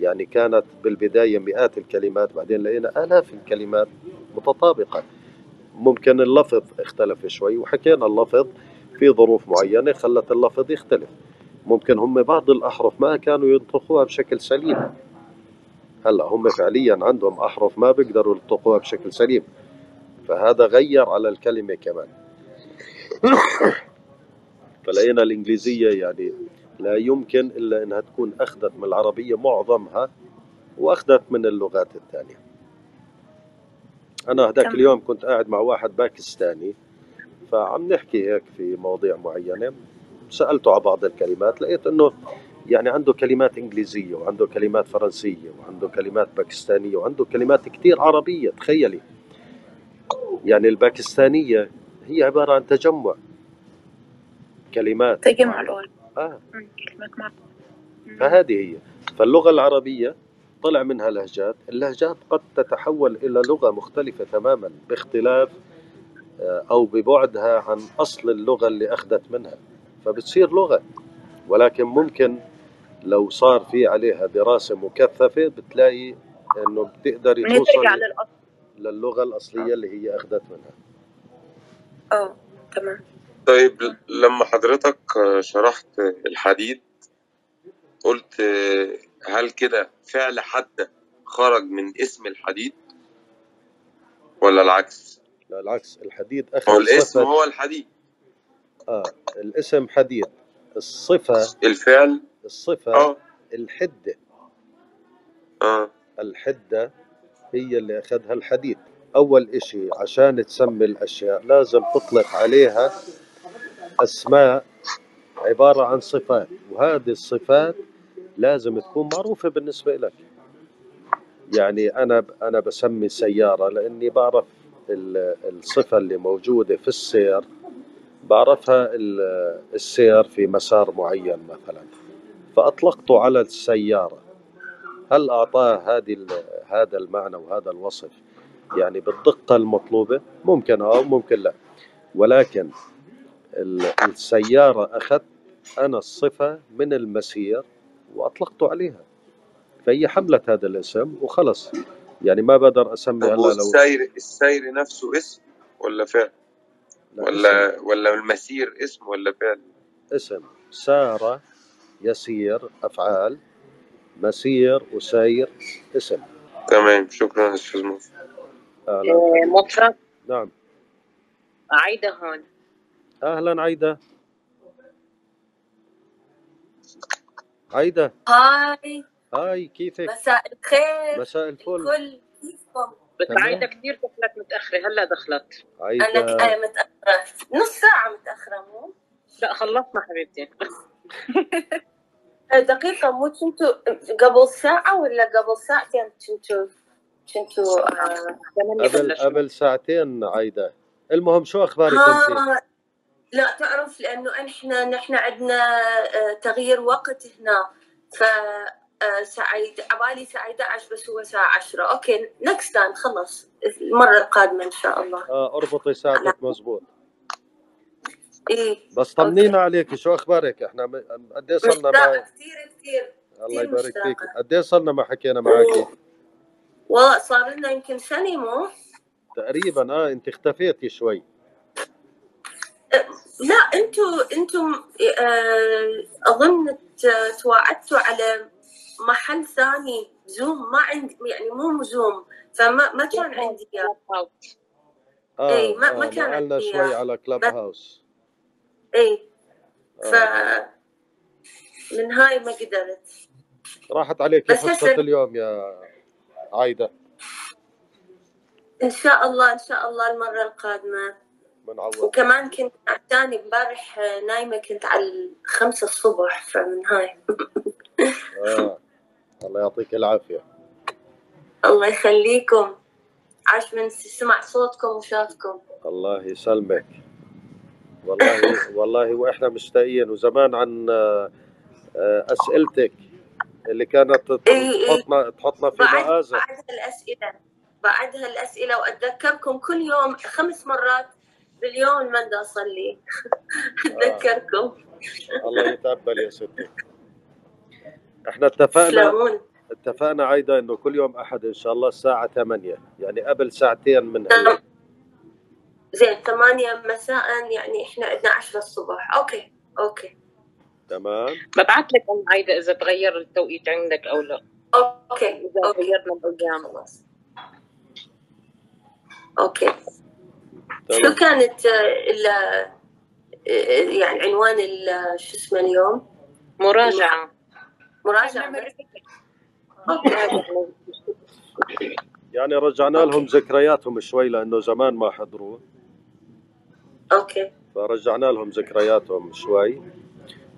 A: يعني كانت بالبداية مئات الكلمات بعدين لقينا آلاف الكلمات متطابقة. ممكن اللفظ اختلف شوي وحكينا اللفظ في ظروف معينة خلت اللفظ يختلف. ممكن هم بعض الأحرف ما كانوا ينطقوها بشكل سليم. هلأ هم فعليا عندهم أحرف ما بيقدروا ينطقوها بشكل سليم. فهذا غير على الكلمة كمان. فلقينا الإنجليزية يعني لا يمكن إلا أنها تكون أخذت من العربية معظمها وأخذت من اللغات الثانية. أنا
D: تمام.
A: اليوم كنت قاعد مع واحد باكستاني فعم نحكي هيك في مواضيع معينة. سألته على بعض الكلمات لقيت إنه يعني عنده كلمات إنجليزية وعنده كلمات فرنسية وعنده كلمات باكستانية وعنده كلمات كتير عربية تخيلي. يعني الباكستانية هي عبارة عن تجمع كلمات.
D: تجمع لغات
A: آه.
D: كلمات.
A: فهذه هي. فاللغة العربية طلع منها لهجات. اللهجات قد تتحول إلى لغة مختلفة تماما باختلاف آه، أو ببعدها عن أصل اللغة اللي أخذت منها. فبتصير لغة. ولكن ممكن لو صار في عليها دراسة مكثفة بتلاقي إنه بتقدري
D: نرجع
A: توصلي
D: للأصل
A: للغة الأصلية اللي هي أخذت منها.
D: آه تمام.
G: طيب لما حضرتك شرحت الحديد قلت هل كده فعل حد خرج من اسم الحديد؟ ولا العكس؟
A: لا العكس. الحديد
G: هو
A: أخذ
G: الاسم
A: صفة
G: هو الحديد.
A: آه الاسم حديد. الصفة
G: الفعل؟
A: الصفة
G: آه.
A: الحدة.
G: آه.
A: الحدة هي اللي أخذها الحديد. أول إشي عشان تسمي الأشياء لازم تطلق عليها أسماء عبارة عن صفات وهذه الصفات لازم تكون معروفة بالنسبة لك يعني أنا أنا بسمي سيارة لأني بعرف ال- الصفة اللي موجودة في السير بعرفها ال- السير في مسار معين مثلا. فأطلقته على السيارة. هل أعطاه هذه هذا المعنى وهذا الوصف يعني بالدقة المطلوبة؟ ممكن أو ممكن لا. ولكن ال- السيارة أخذت أنا الصفة من المسير وأطلقته عليها. فهي حملت هذا الاسم وخلص. يعني ما بقدر أسمي
G: طب
A: هلا لو
G: والسير السير نفسه اسم ولا فعل؟
A: لا اسم.
G: ولا ولا المسير اسم ولا فعل؟
A: اسم. سار يسير أفعال. مسير وسير اسم.
G: تمام شكرا أستاذ مصطفى
A: أهلا.
C: آه، مطرب
A: نعم.
C: عايدة هون.
A: أهلا عايدة. عايدة.
H: هاي.
A: هاي كيفك؟
H: مساء الخير.
A: مساء الفل.
H: الكل كيفكم؟
C: عايدة كثير دخلت متأخرة هلأ دخلت.
H: أنا
A: عايدة
H: أنا متأخرة. نص ساعة متأخرة مو؟
C: لا خلصنا حبيبتي.
H: دقيقة مو كنتوا قبل ساعة ولا قبل ساعتين كنتوا كنتوا
C: ثمانية
A: قبل قبل ساعتين عايدة. المهم شو أخبارك انت
H: ها لا تعرف لأنه إحنا نحن عندنا آه، تغيير وقت هنا. ف ساعة عبالي الساعة 11 بس هو الساعة 10 okay next time خلص المرة القادمة إن شاء الله.
A: آه أربطي ساعتك مزبوط.
H: إيه.
A: بس طمنينا عليك شو أخبارك؟ إحنا م- قد إيه صرنا ما
H: كثير كثير
A: الله يبارك. فيك. قد إيه صرنا ما حكينا معك
H: والله صار لنا يمكن سنة مو؟
A: تقريبا آه أنت اختفيتي شوي.
H: لا أنتوا أنتم آه، أظن تواعدتوا على محل ثاني زوم ما عندي يعني مو زوم فما ما كان عندي إياه.
A: آه
H: إيه، ما-
A: آه
H: ما كان عندي
A: شوي. على كلاب هاوس
H: إيه. ف
A: آه.
H: من هاي ما قدرت.
A: راحت عليك
H: بس
A: حصة
H: هسه-
A: اليوم يا عايدة.
H: إن شاء الله إن شاء الله المرة القادمة.
A: بنعوض
H: وكمان كنت عتاني امبارح آه، نايمة كنت على الخمسة الصبح فمن هاي.
A: آه. الله يعطيك العافية.
H: الله يخليكم. عاش من سمع صوتكم وشافكم
A: الله يسلمك. والله والله وإحنا مشتاقين. وزمان عن آه، آه، أسئلتك اللي كانت تط-
H: إيه، إيه.
A: تحطنا تحطنا في
H: بعد
A: مآزق
H: بعدها الاسئله بعدها الاسئله وأتذكركم كل يوم خمس مرات باليوم ما بدي اصلي أتذكركم.
A: الله يتقبل يا ستي. إحنا اتفقنا
H: تسلمون
A: اتفقنا عايدة إنه كل يوم أحد إن شاء الله الساعة 8 يعني قبل ساعتين من هلا
H: زين ثمانية مساء يعني إحنا عندنا عشرة الصبح. okay okay.
A: تمام.
C: ببعث لك ام عايده إذا تغير التوقيت عندك أو لا.
H: okay
C: إذا
H: okay.
C: غيرنا الأيام.
H: خلاص. okay. شو كانت ال يعني عنوان ال- شو اسمه اليوم؟ مراجعة. مراجعة؟ okay.
A: يعني رجعنا لهم ذكرياتهم شوي لأنه زمان ما حضروا.
H: okay.
A: فرجعنا لهم ذكرياتهم شوي.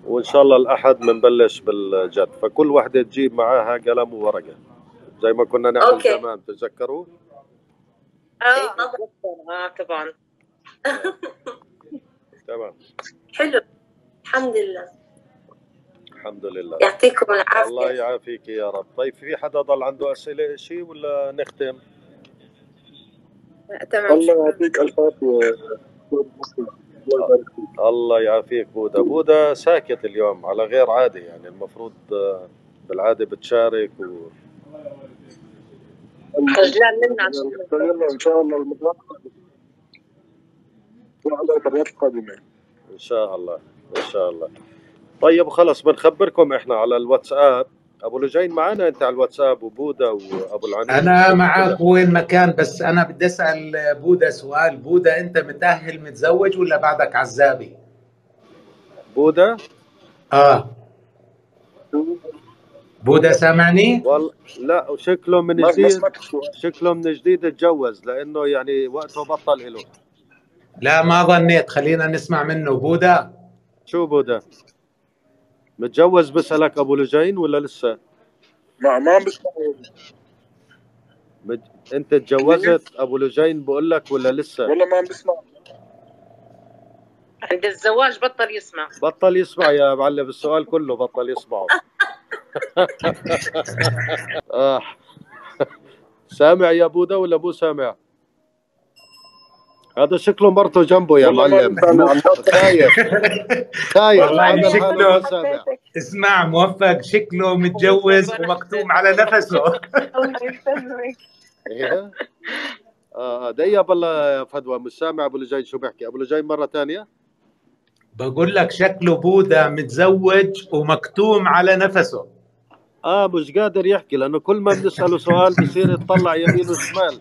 A: وإن شاء الله الأحد بنبلش بالجد. فكل وحدة تجيب معاها قلم وورقة. زي ما كنا نعمل
H: okay.
A: زمان تتذكروا؟
H: إيه،
C: آه
H: طبعاً.
C: آه طبعا.
A: تمام.
H: حلو. الحمد لله.
A: الحمد لله.
H: يعطيكم
A: الله
H: العافية
A: يعافيك يا رب. طيب في حدا ضل عنده أسئلة شيء ولا نختم؟
D: تمام.
I: الله يعطيك الف عافية. الله يبارك فيك
A: الله يعافيك بودا. بودا ساكت اليوم على غير عادي يعني. المفروض آه، بالعادة بتشارك و...
C: خجلان منا عشان
I: إن شاء الله القادمه وعلى المرات القادمة.
A: إن شاء الله إن شاء الله. طيب خلص بنخبركم إحنا على الواتساب. أبو لجين معنا أنت على الواتساب وبودا وأبو العنين
B: أنا معك وين ما كان بس أنا بدي أسأل بودا سؤال. بودا أنت متأهل متزوج ولا بعدك عزابي؟
A: بودا؟
B: آه. بودا سامعني؟
A: والله لا وشكله من جديد. شكله من جديد اتجوز لأنه يعني وقته بطل له
B: لا ما ظنيت. خلينا نسمع منه. بودا؟
A: شو بودا؟ متجوز بسألك أبو لجين ولا لسه؟
I: ما ما عم بسمع
A: مت... أنت تجوزت أبو لجين بقول لك ولا لسه؟
I: والله ما عم بسمع.
C: عند الزواج بطل يسمع.
A: بطل يسمع يا معلم السؤال كله بطل يسمعه. آه. سامع يا بودا ولا مو سامع؟ هذا شكله مرته جنبه يا معلم. خايف. خايف.
B: والله شكله- اسمع موفق. شكله متجوز ومكتوم على نفسه.
F: الله يسلمك
A: إيه. آه دقيقة بالله يا فدوى. مش سامع أبو لجين شو بيحكي. أبو لجين مرة ثانية؟
B: بقول لك شكله بودا متزوج ومكتوم على نفسه.
A: آه مش قادر يحكي لأنه كل ما بنسأله سؤال بصير يطلع يمين وشمال.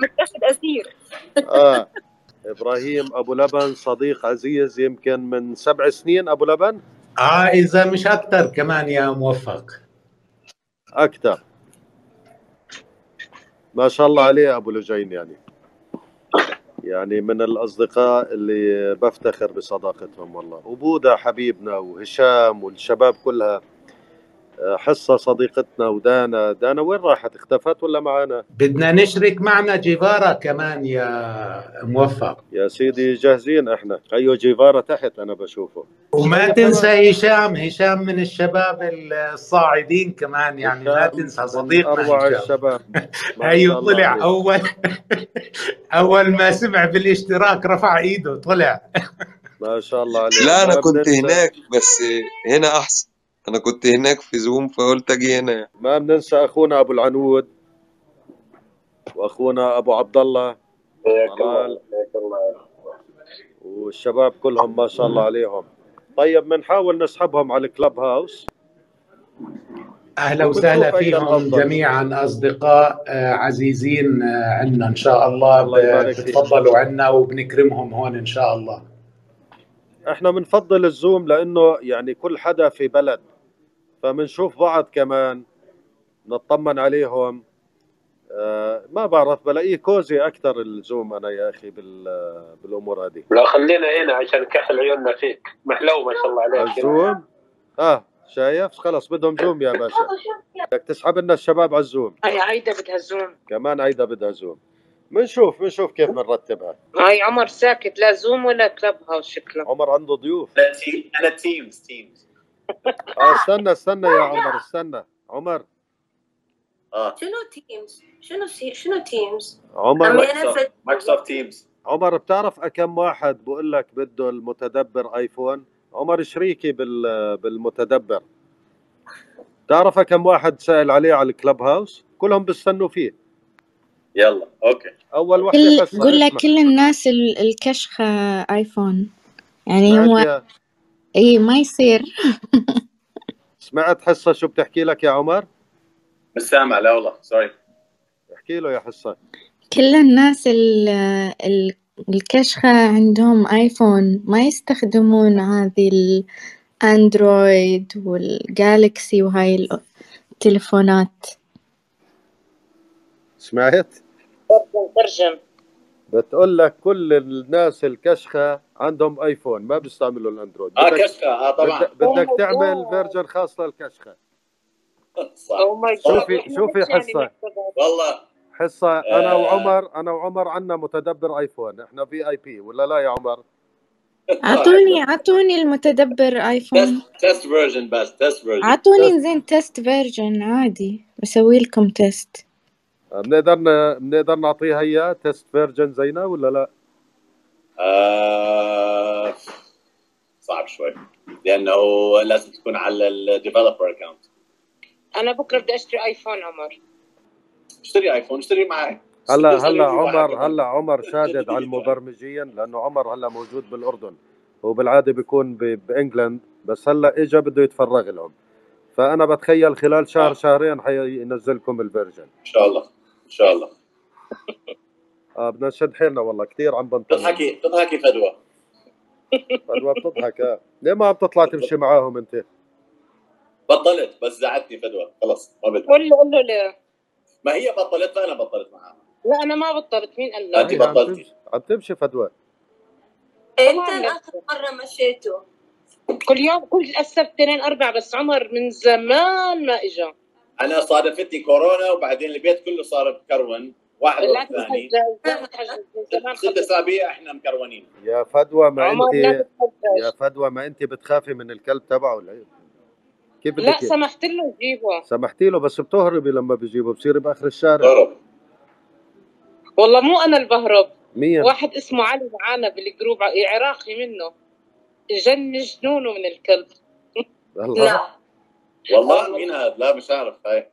D: متاخد أسير.
A: آه. إبراهيم أبو لبن صديق عزيز يمكن من سبع سنين أبو لبن؟
B: آه إذا مش أكثر كمان يا موفق.
A: أكثر. ما شاء الله عليه أبو لجين يعني. يعني من الأصدقاء اللي بفتخر بصداقتهم والله. وبودا حبيبنا وهشام والشباب كلها. حصة صديقتنا ودانا. دانا وين راحت؟ اختفت ولا معنا
B: بدنا نشرك معنا جيفارا كمان يا موفق.
A: يا سيدي جاهزين إحنا. أيوه جيفارا تحت أنا بشوفه.
B: وما
A: طيب
B: تنسى هشام. هشام من الشباب الصاعدين كمان يعني. ما تنسى صديقنا أروع
A: الشباب. أيوه
B: طلع أول. أول ما سمع بالاشتراك رفع إيده طلع.
A: ما شاء الله عليه.
G: لا أنا
A: ما
G: كنت هناك بس هنا أحسن. أنا كنت هناك في زوم فقلت أجي هنا.
A: ما بننسى أخونا أبو العنود وأخونا أبو عبد الله.
I: حياك الله
A: طلال.
I: حياك الله.
A: والشباب كلهم ما شاء الله عليهم. طيب بنحاول نسحبهم على الكلب هاوس. أهلا
B: وسهلا فيهم جميعا أصدقاء آه، عزيزين آه، عنا إن شاء الله. بتفضلوا عنا وبنكرمهم هون إن شاء الله.
A: إحنا بنفضل الزوم لأنه يعني كل حدا في بلد. فبنشوف بعض كمان نطمن عليهم. آه ما بعرف بلاقيه كوزي أكثر الزوم أنا يا أخي بال- بالأمور هذه.
I: لا خلينا هنا عشان كحل عيوننا فيك. محلو ما شاء الله عليك.
A: الزوم آه شايف؟ خلص بدهم Zoom يا باشا. بدك تسحب لنا الشباب على الزوم
C: هاي عايدة بدها زوم
A: كمان عيدا بدها زوم بنشوف بنشوف كيف بنرتبها.
C: هاي عمر ساكت لا Zoom ولا Clubhouse شكله.
A: عمر عنده ضيوف.
I: أنا Team أنا Teams
A: Teams استنى استنى يا عمر استنى. عمر.
I: آه.
H: شنو Teams شنو سي... شنو Teams
A: عمر
I: مايكروسوفت تيمز
A: عمر بتعرف كم واحد بقول لك بده المتدبر iPhone عمر شريكي بال بالمتدبر؟ تعرف كم واحد سأل عليه على ال Clubhouse؟ كلهم بيستنوا فيه.
I: يلا
A: okay.
J: أول
A: وحدة
J: قول لك كل الناس ال- الكشخة iPhone يعني هو
A: يا
J: اي ما يصير.
A: سمعت حصة شو بتحكي لك يا عمر؟
I: مش سامع لا والله sorry.
A: احكي له يا حصة.
J: كل الناس ال ال الكشخة عندهم iPhone ما يستخدمون هذه ال Android وال Galaxy وهاي التليفونات
A: سمعت؟
C: ترجم
A: بتقول لك كل الناس الكشخة عندهم iPhone ما بيستعملوا ال
I: Android.
A: آه
I: كشخة آه طبعا.
A: بدك,
C: ماي
A: تعمل version خاص للكشخة.
I: صح.
C: جاد
A: شوفي شوفي
C: يعني
A: حصة.
C: نعتبر
I: والله.
A: حصة أنا
I: آه.
A: وعمر أنا وعمر عنا متدبر iPhone إحنا VIP ولا لا يا عمر؟
J: اعطوني اعطوني المتدبر ايفون
I: تست تست فيرجن بس تست فيرجن
J: اعطوني زين test version عادي بسوي لكم test
A: بنقدر ن- بنقدر نعطيها اياه test version زينا ولا لا؟
I: آه صعب شوي. لأنه لازم تكون على ال developer
C: account أنا بكرة بدي أشتري iPhone عمر.
I: اشتري iPhone اشتري معي.
A: هلا هلا عمر هلا عمر شادد على المبرمجين لأنه عمر هلا موجود بالأردن هو بالعاده بيكون ب- ب England بس هلا اجى بده يتفرغ لهم. فأنا بتخيل خلال شهر
I: آه.
A: شهرين حينزلكم ال
I: version إن شاء الله. شاء الله.
A: آه بدنا نشد حيلنا والله كثير عم بنطلع.
I: تضحكي تضحكي فدوى.
A: فدوى بتضحك آه. ليه ما عم تطلع تمشي معاهم أنت؟
I: بطلت بس زعلتني فدوى. خلص ما بدي.
C: قول له قول له ليه؟
I: ما هي بطلت؟ فانا بطلت معاها.
C: لا أنا ما بطلت مين قال
I: أنت
C: لك
A: عم
I: بطلتي.
A: تمشي عم تمشي فدوى.
H: إمتى
C: طبعا
H: آخر مرة مشيتوا؟
C: كل يوم كل السبت اثنين أربع بس عمر من زمان ما اجى
I: أنا صادفتني كورونا وبعدين البيت كله صار مكرون واحد ورا الثاني ست أسابيع إحنا مكرونين.
A: يا فدوى ما انت
C: لا
A: يا فدوى ما انت بتخافي من الكلب تبعه لا. كيف
C: لا سمحت له جيبه
A: سمحتي له بس بتهربي لما بيجيبه بصيري بآخر الشارع.
I: ضرب
C: والله مو أنا اللي بهرب.
A: مين
C: واحد اسمه علي معانا بالجروب عراقي منه. جن جنونه من الكلب.
A: الله.
H: لا.
I: والله مين هذا؟ لا مش عارف. هاي.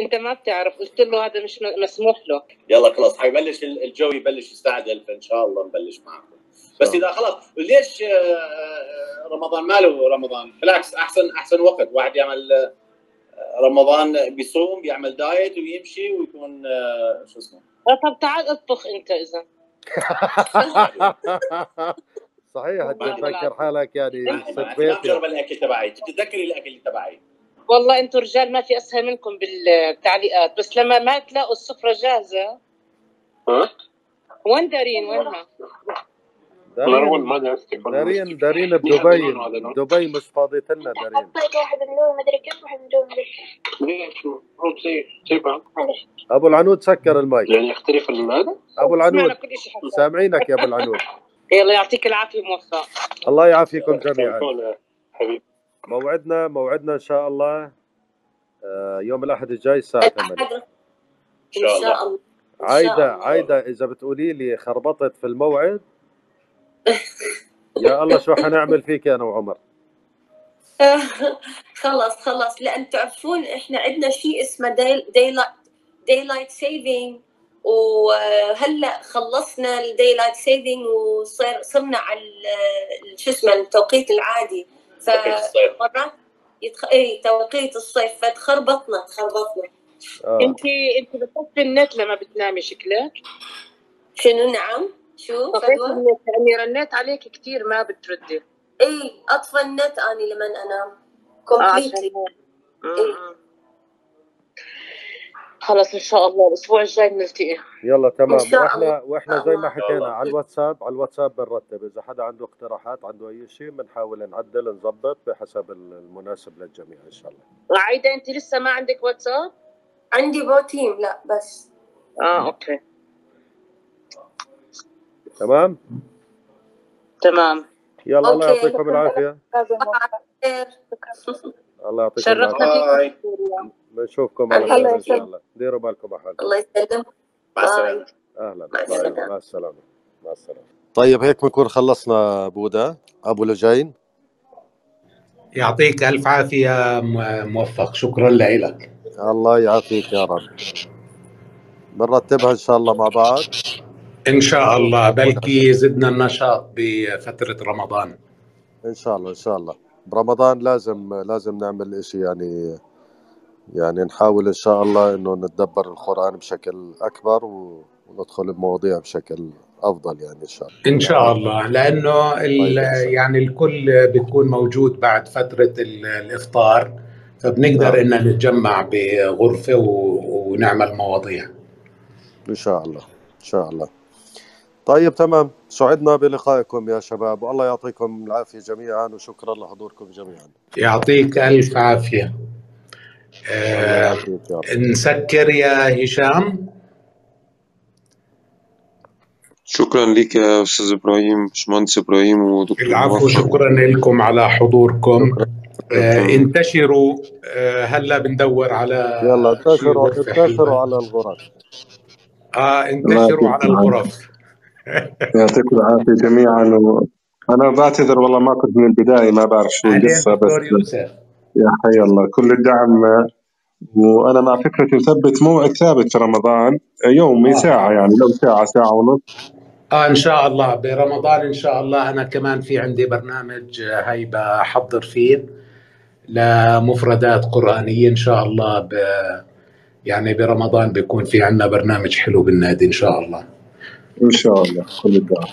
C: انت ما بتعرف. قلت له هذا مش مسموح له.
I: يلا خلاص حيبلش ال- الجو يبلش يستعجل فان شاء الله نبلش معكم. بس إذا خلاص ليش آه، آه، رمضان ماله رمضان؟ بالعكس أحسن أحسن وقت. واحد يعمل آه، رمضان بيصوم بيعمل دايت ويمشي ويكون شو اسمه؟
C: طب تعال اطبخ أنت إذا.
A: صحيح مفكر حالك يعني ست بيت
I: مجرب الأكل تبعي. تتذكري الأكل تبعي.
C: والله أنتم رجال ما في أسهل منكم بالتعليقات بس لما ما تلاقوا السفرة جاهزة.
I: ها؟
C: وين دارين وينها
A: دارين دارين بدبي دبي مش فاضيت لنا دارين.
F: حطيت واحد بلون مدري كيف واحد
K: ليش؟ المفروض
A: أبو العنود سكر المي
K: يعني يختلف هذا
A: أبو العنود سامعينك يا أبو العنود.
C: يلا يعطيك العافية موفق.
A: الله يعافيكم جميعا.
K: حبيبي.
A: موعدنا موعدنا إن شاء الله آه، يوم الأحد الجاي الساعة 8
H: الأحد
I: ان
H: إن
I: شاء الله.
H: الله.
A: عايدة إذا بتقولي لي خربطت في الموعد يا الله شو حنعمل فيك أنا وعمر
H: خلص خلص لأن تعرفون إحنا عندنا شيء اسمه daylight daylight saving. وهلا خلصنا ال daylight saving وصير صرنا على شو اسمه التوقيت العادي.
I: توقيت الصيف.
H: فمرات يتخ... اي توقيت الصيف. فتخربطنا تخربطنا.
A: آه.
C: انت انت بتطفي النت لما بتنامي شكلك.
H: شنو؟ نعم. شو؟
C: النت لاني رنيت عليك كثير ما بتردي.
H: اي أطفى النت اني لما
C: أنام.
H: completely
C: م. خلص إن شاء الله الأسبوع الجاي بنلتقي
A: يلا
H: إن
A: تمام
H: شاء
A: وإحنا
H: الله. وإحنا
A: زي ما حكينا على الواتساب على الواتساب بنرتب. إذا حدا عنده اقتراحات عنده أي شيء بنحاول نعدل نظبط بحسب المناسب للجميع إن شاء الله.
C: عايدة أنت لسه ما عندك واتساب؟
H: عندي BOTIM لا بس.
C: آه okay.
A: تمام؟
C: تمام.
A: يلا الله يعطيكم
H: العافية.
A: الله يعطيكم
C: شرفنا
A: العافية.
C: فيك
I: باي.
C: كثير
A: بنشوفكم على
H: الله
A: خير إن شاء
F: يسلمك.
A: الله. ديروا بالكم على حالكم
H: الله يسلم
I: مع السلامة.
A: أهلا.
H: مع
A: باي.
H: السلامة.
A: مع السلامة. مع السلامة. طيب هيك بنكون خلصنا بودا. أبو لجين.
B: يعطيك ألف عافية موفق. شكرا لك
A: الله يعافيك يا رب. بنرتبها إن شاء الله مع بعض.
B: إن شاء الله. بلكي زدنا النشاط بفترة رمضان.
A: إن شاء الله إن شاء الله. برمضان لازم لازم نعمل إشي يعني يعني نحاول إن شاء الله إنه نتدبر القرآن بشكل أكبر و- وندخل بمواضيع بشكل أفضل يعني إن شاء الله.
B: إن شاء الله لأنه ال-
A: طيب
B: يعني الكل بيكون موجود بعد فترة ال- الإفطار فبنقدر
A: نعم.
B: إن نتجمع بغرفة و- ونعمل مواضيع.
A: إن شاء الله إن شاء الله. طيب تمام. سعدنا بلقائكم يا شباب والله يعطيكم العافية جميعا وشكرا لحضوركم جميعا.
B: يعطيك ألف
A: عافية.
B: آه، نسكر يا هشام.
G: شكرا لك يا أستاذ إبراهيم باشمهندس إبراهيم ودكتور
B: العفو شكرا لكم على حضوركم.
A: شكرا.
B: آه، انتشروا. آه، هلا بندور على
A: يلا انتشروا انتشروا على الغرف.
L: آه
B: انتشروا على الغرف.
L: يعطيكم العافية جميعا. و... أنا بعتذر والله ما كنت من البداية ما بعرف شو القصة بس
B: دكتور يوسف.
L: يا حي الله. كل الدعم وأنا مع فكرة نثبت موعد ثابت في رمضان يومي
B: آه.
L: ساعة يعني لو ساعة ساعة ونص.
B: آه إن شاء الله. برمضان إن شاء الله أنا كمان في عندي برنامج آه، هي بحضر فيه لمفردات قرآنية إن شاء الله ب... يعني برمضان بيكون في عندنا برنامج حلو بالنادي إن شاء الله.
L: إن شاء الله. كل الدعم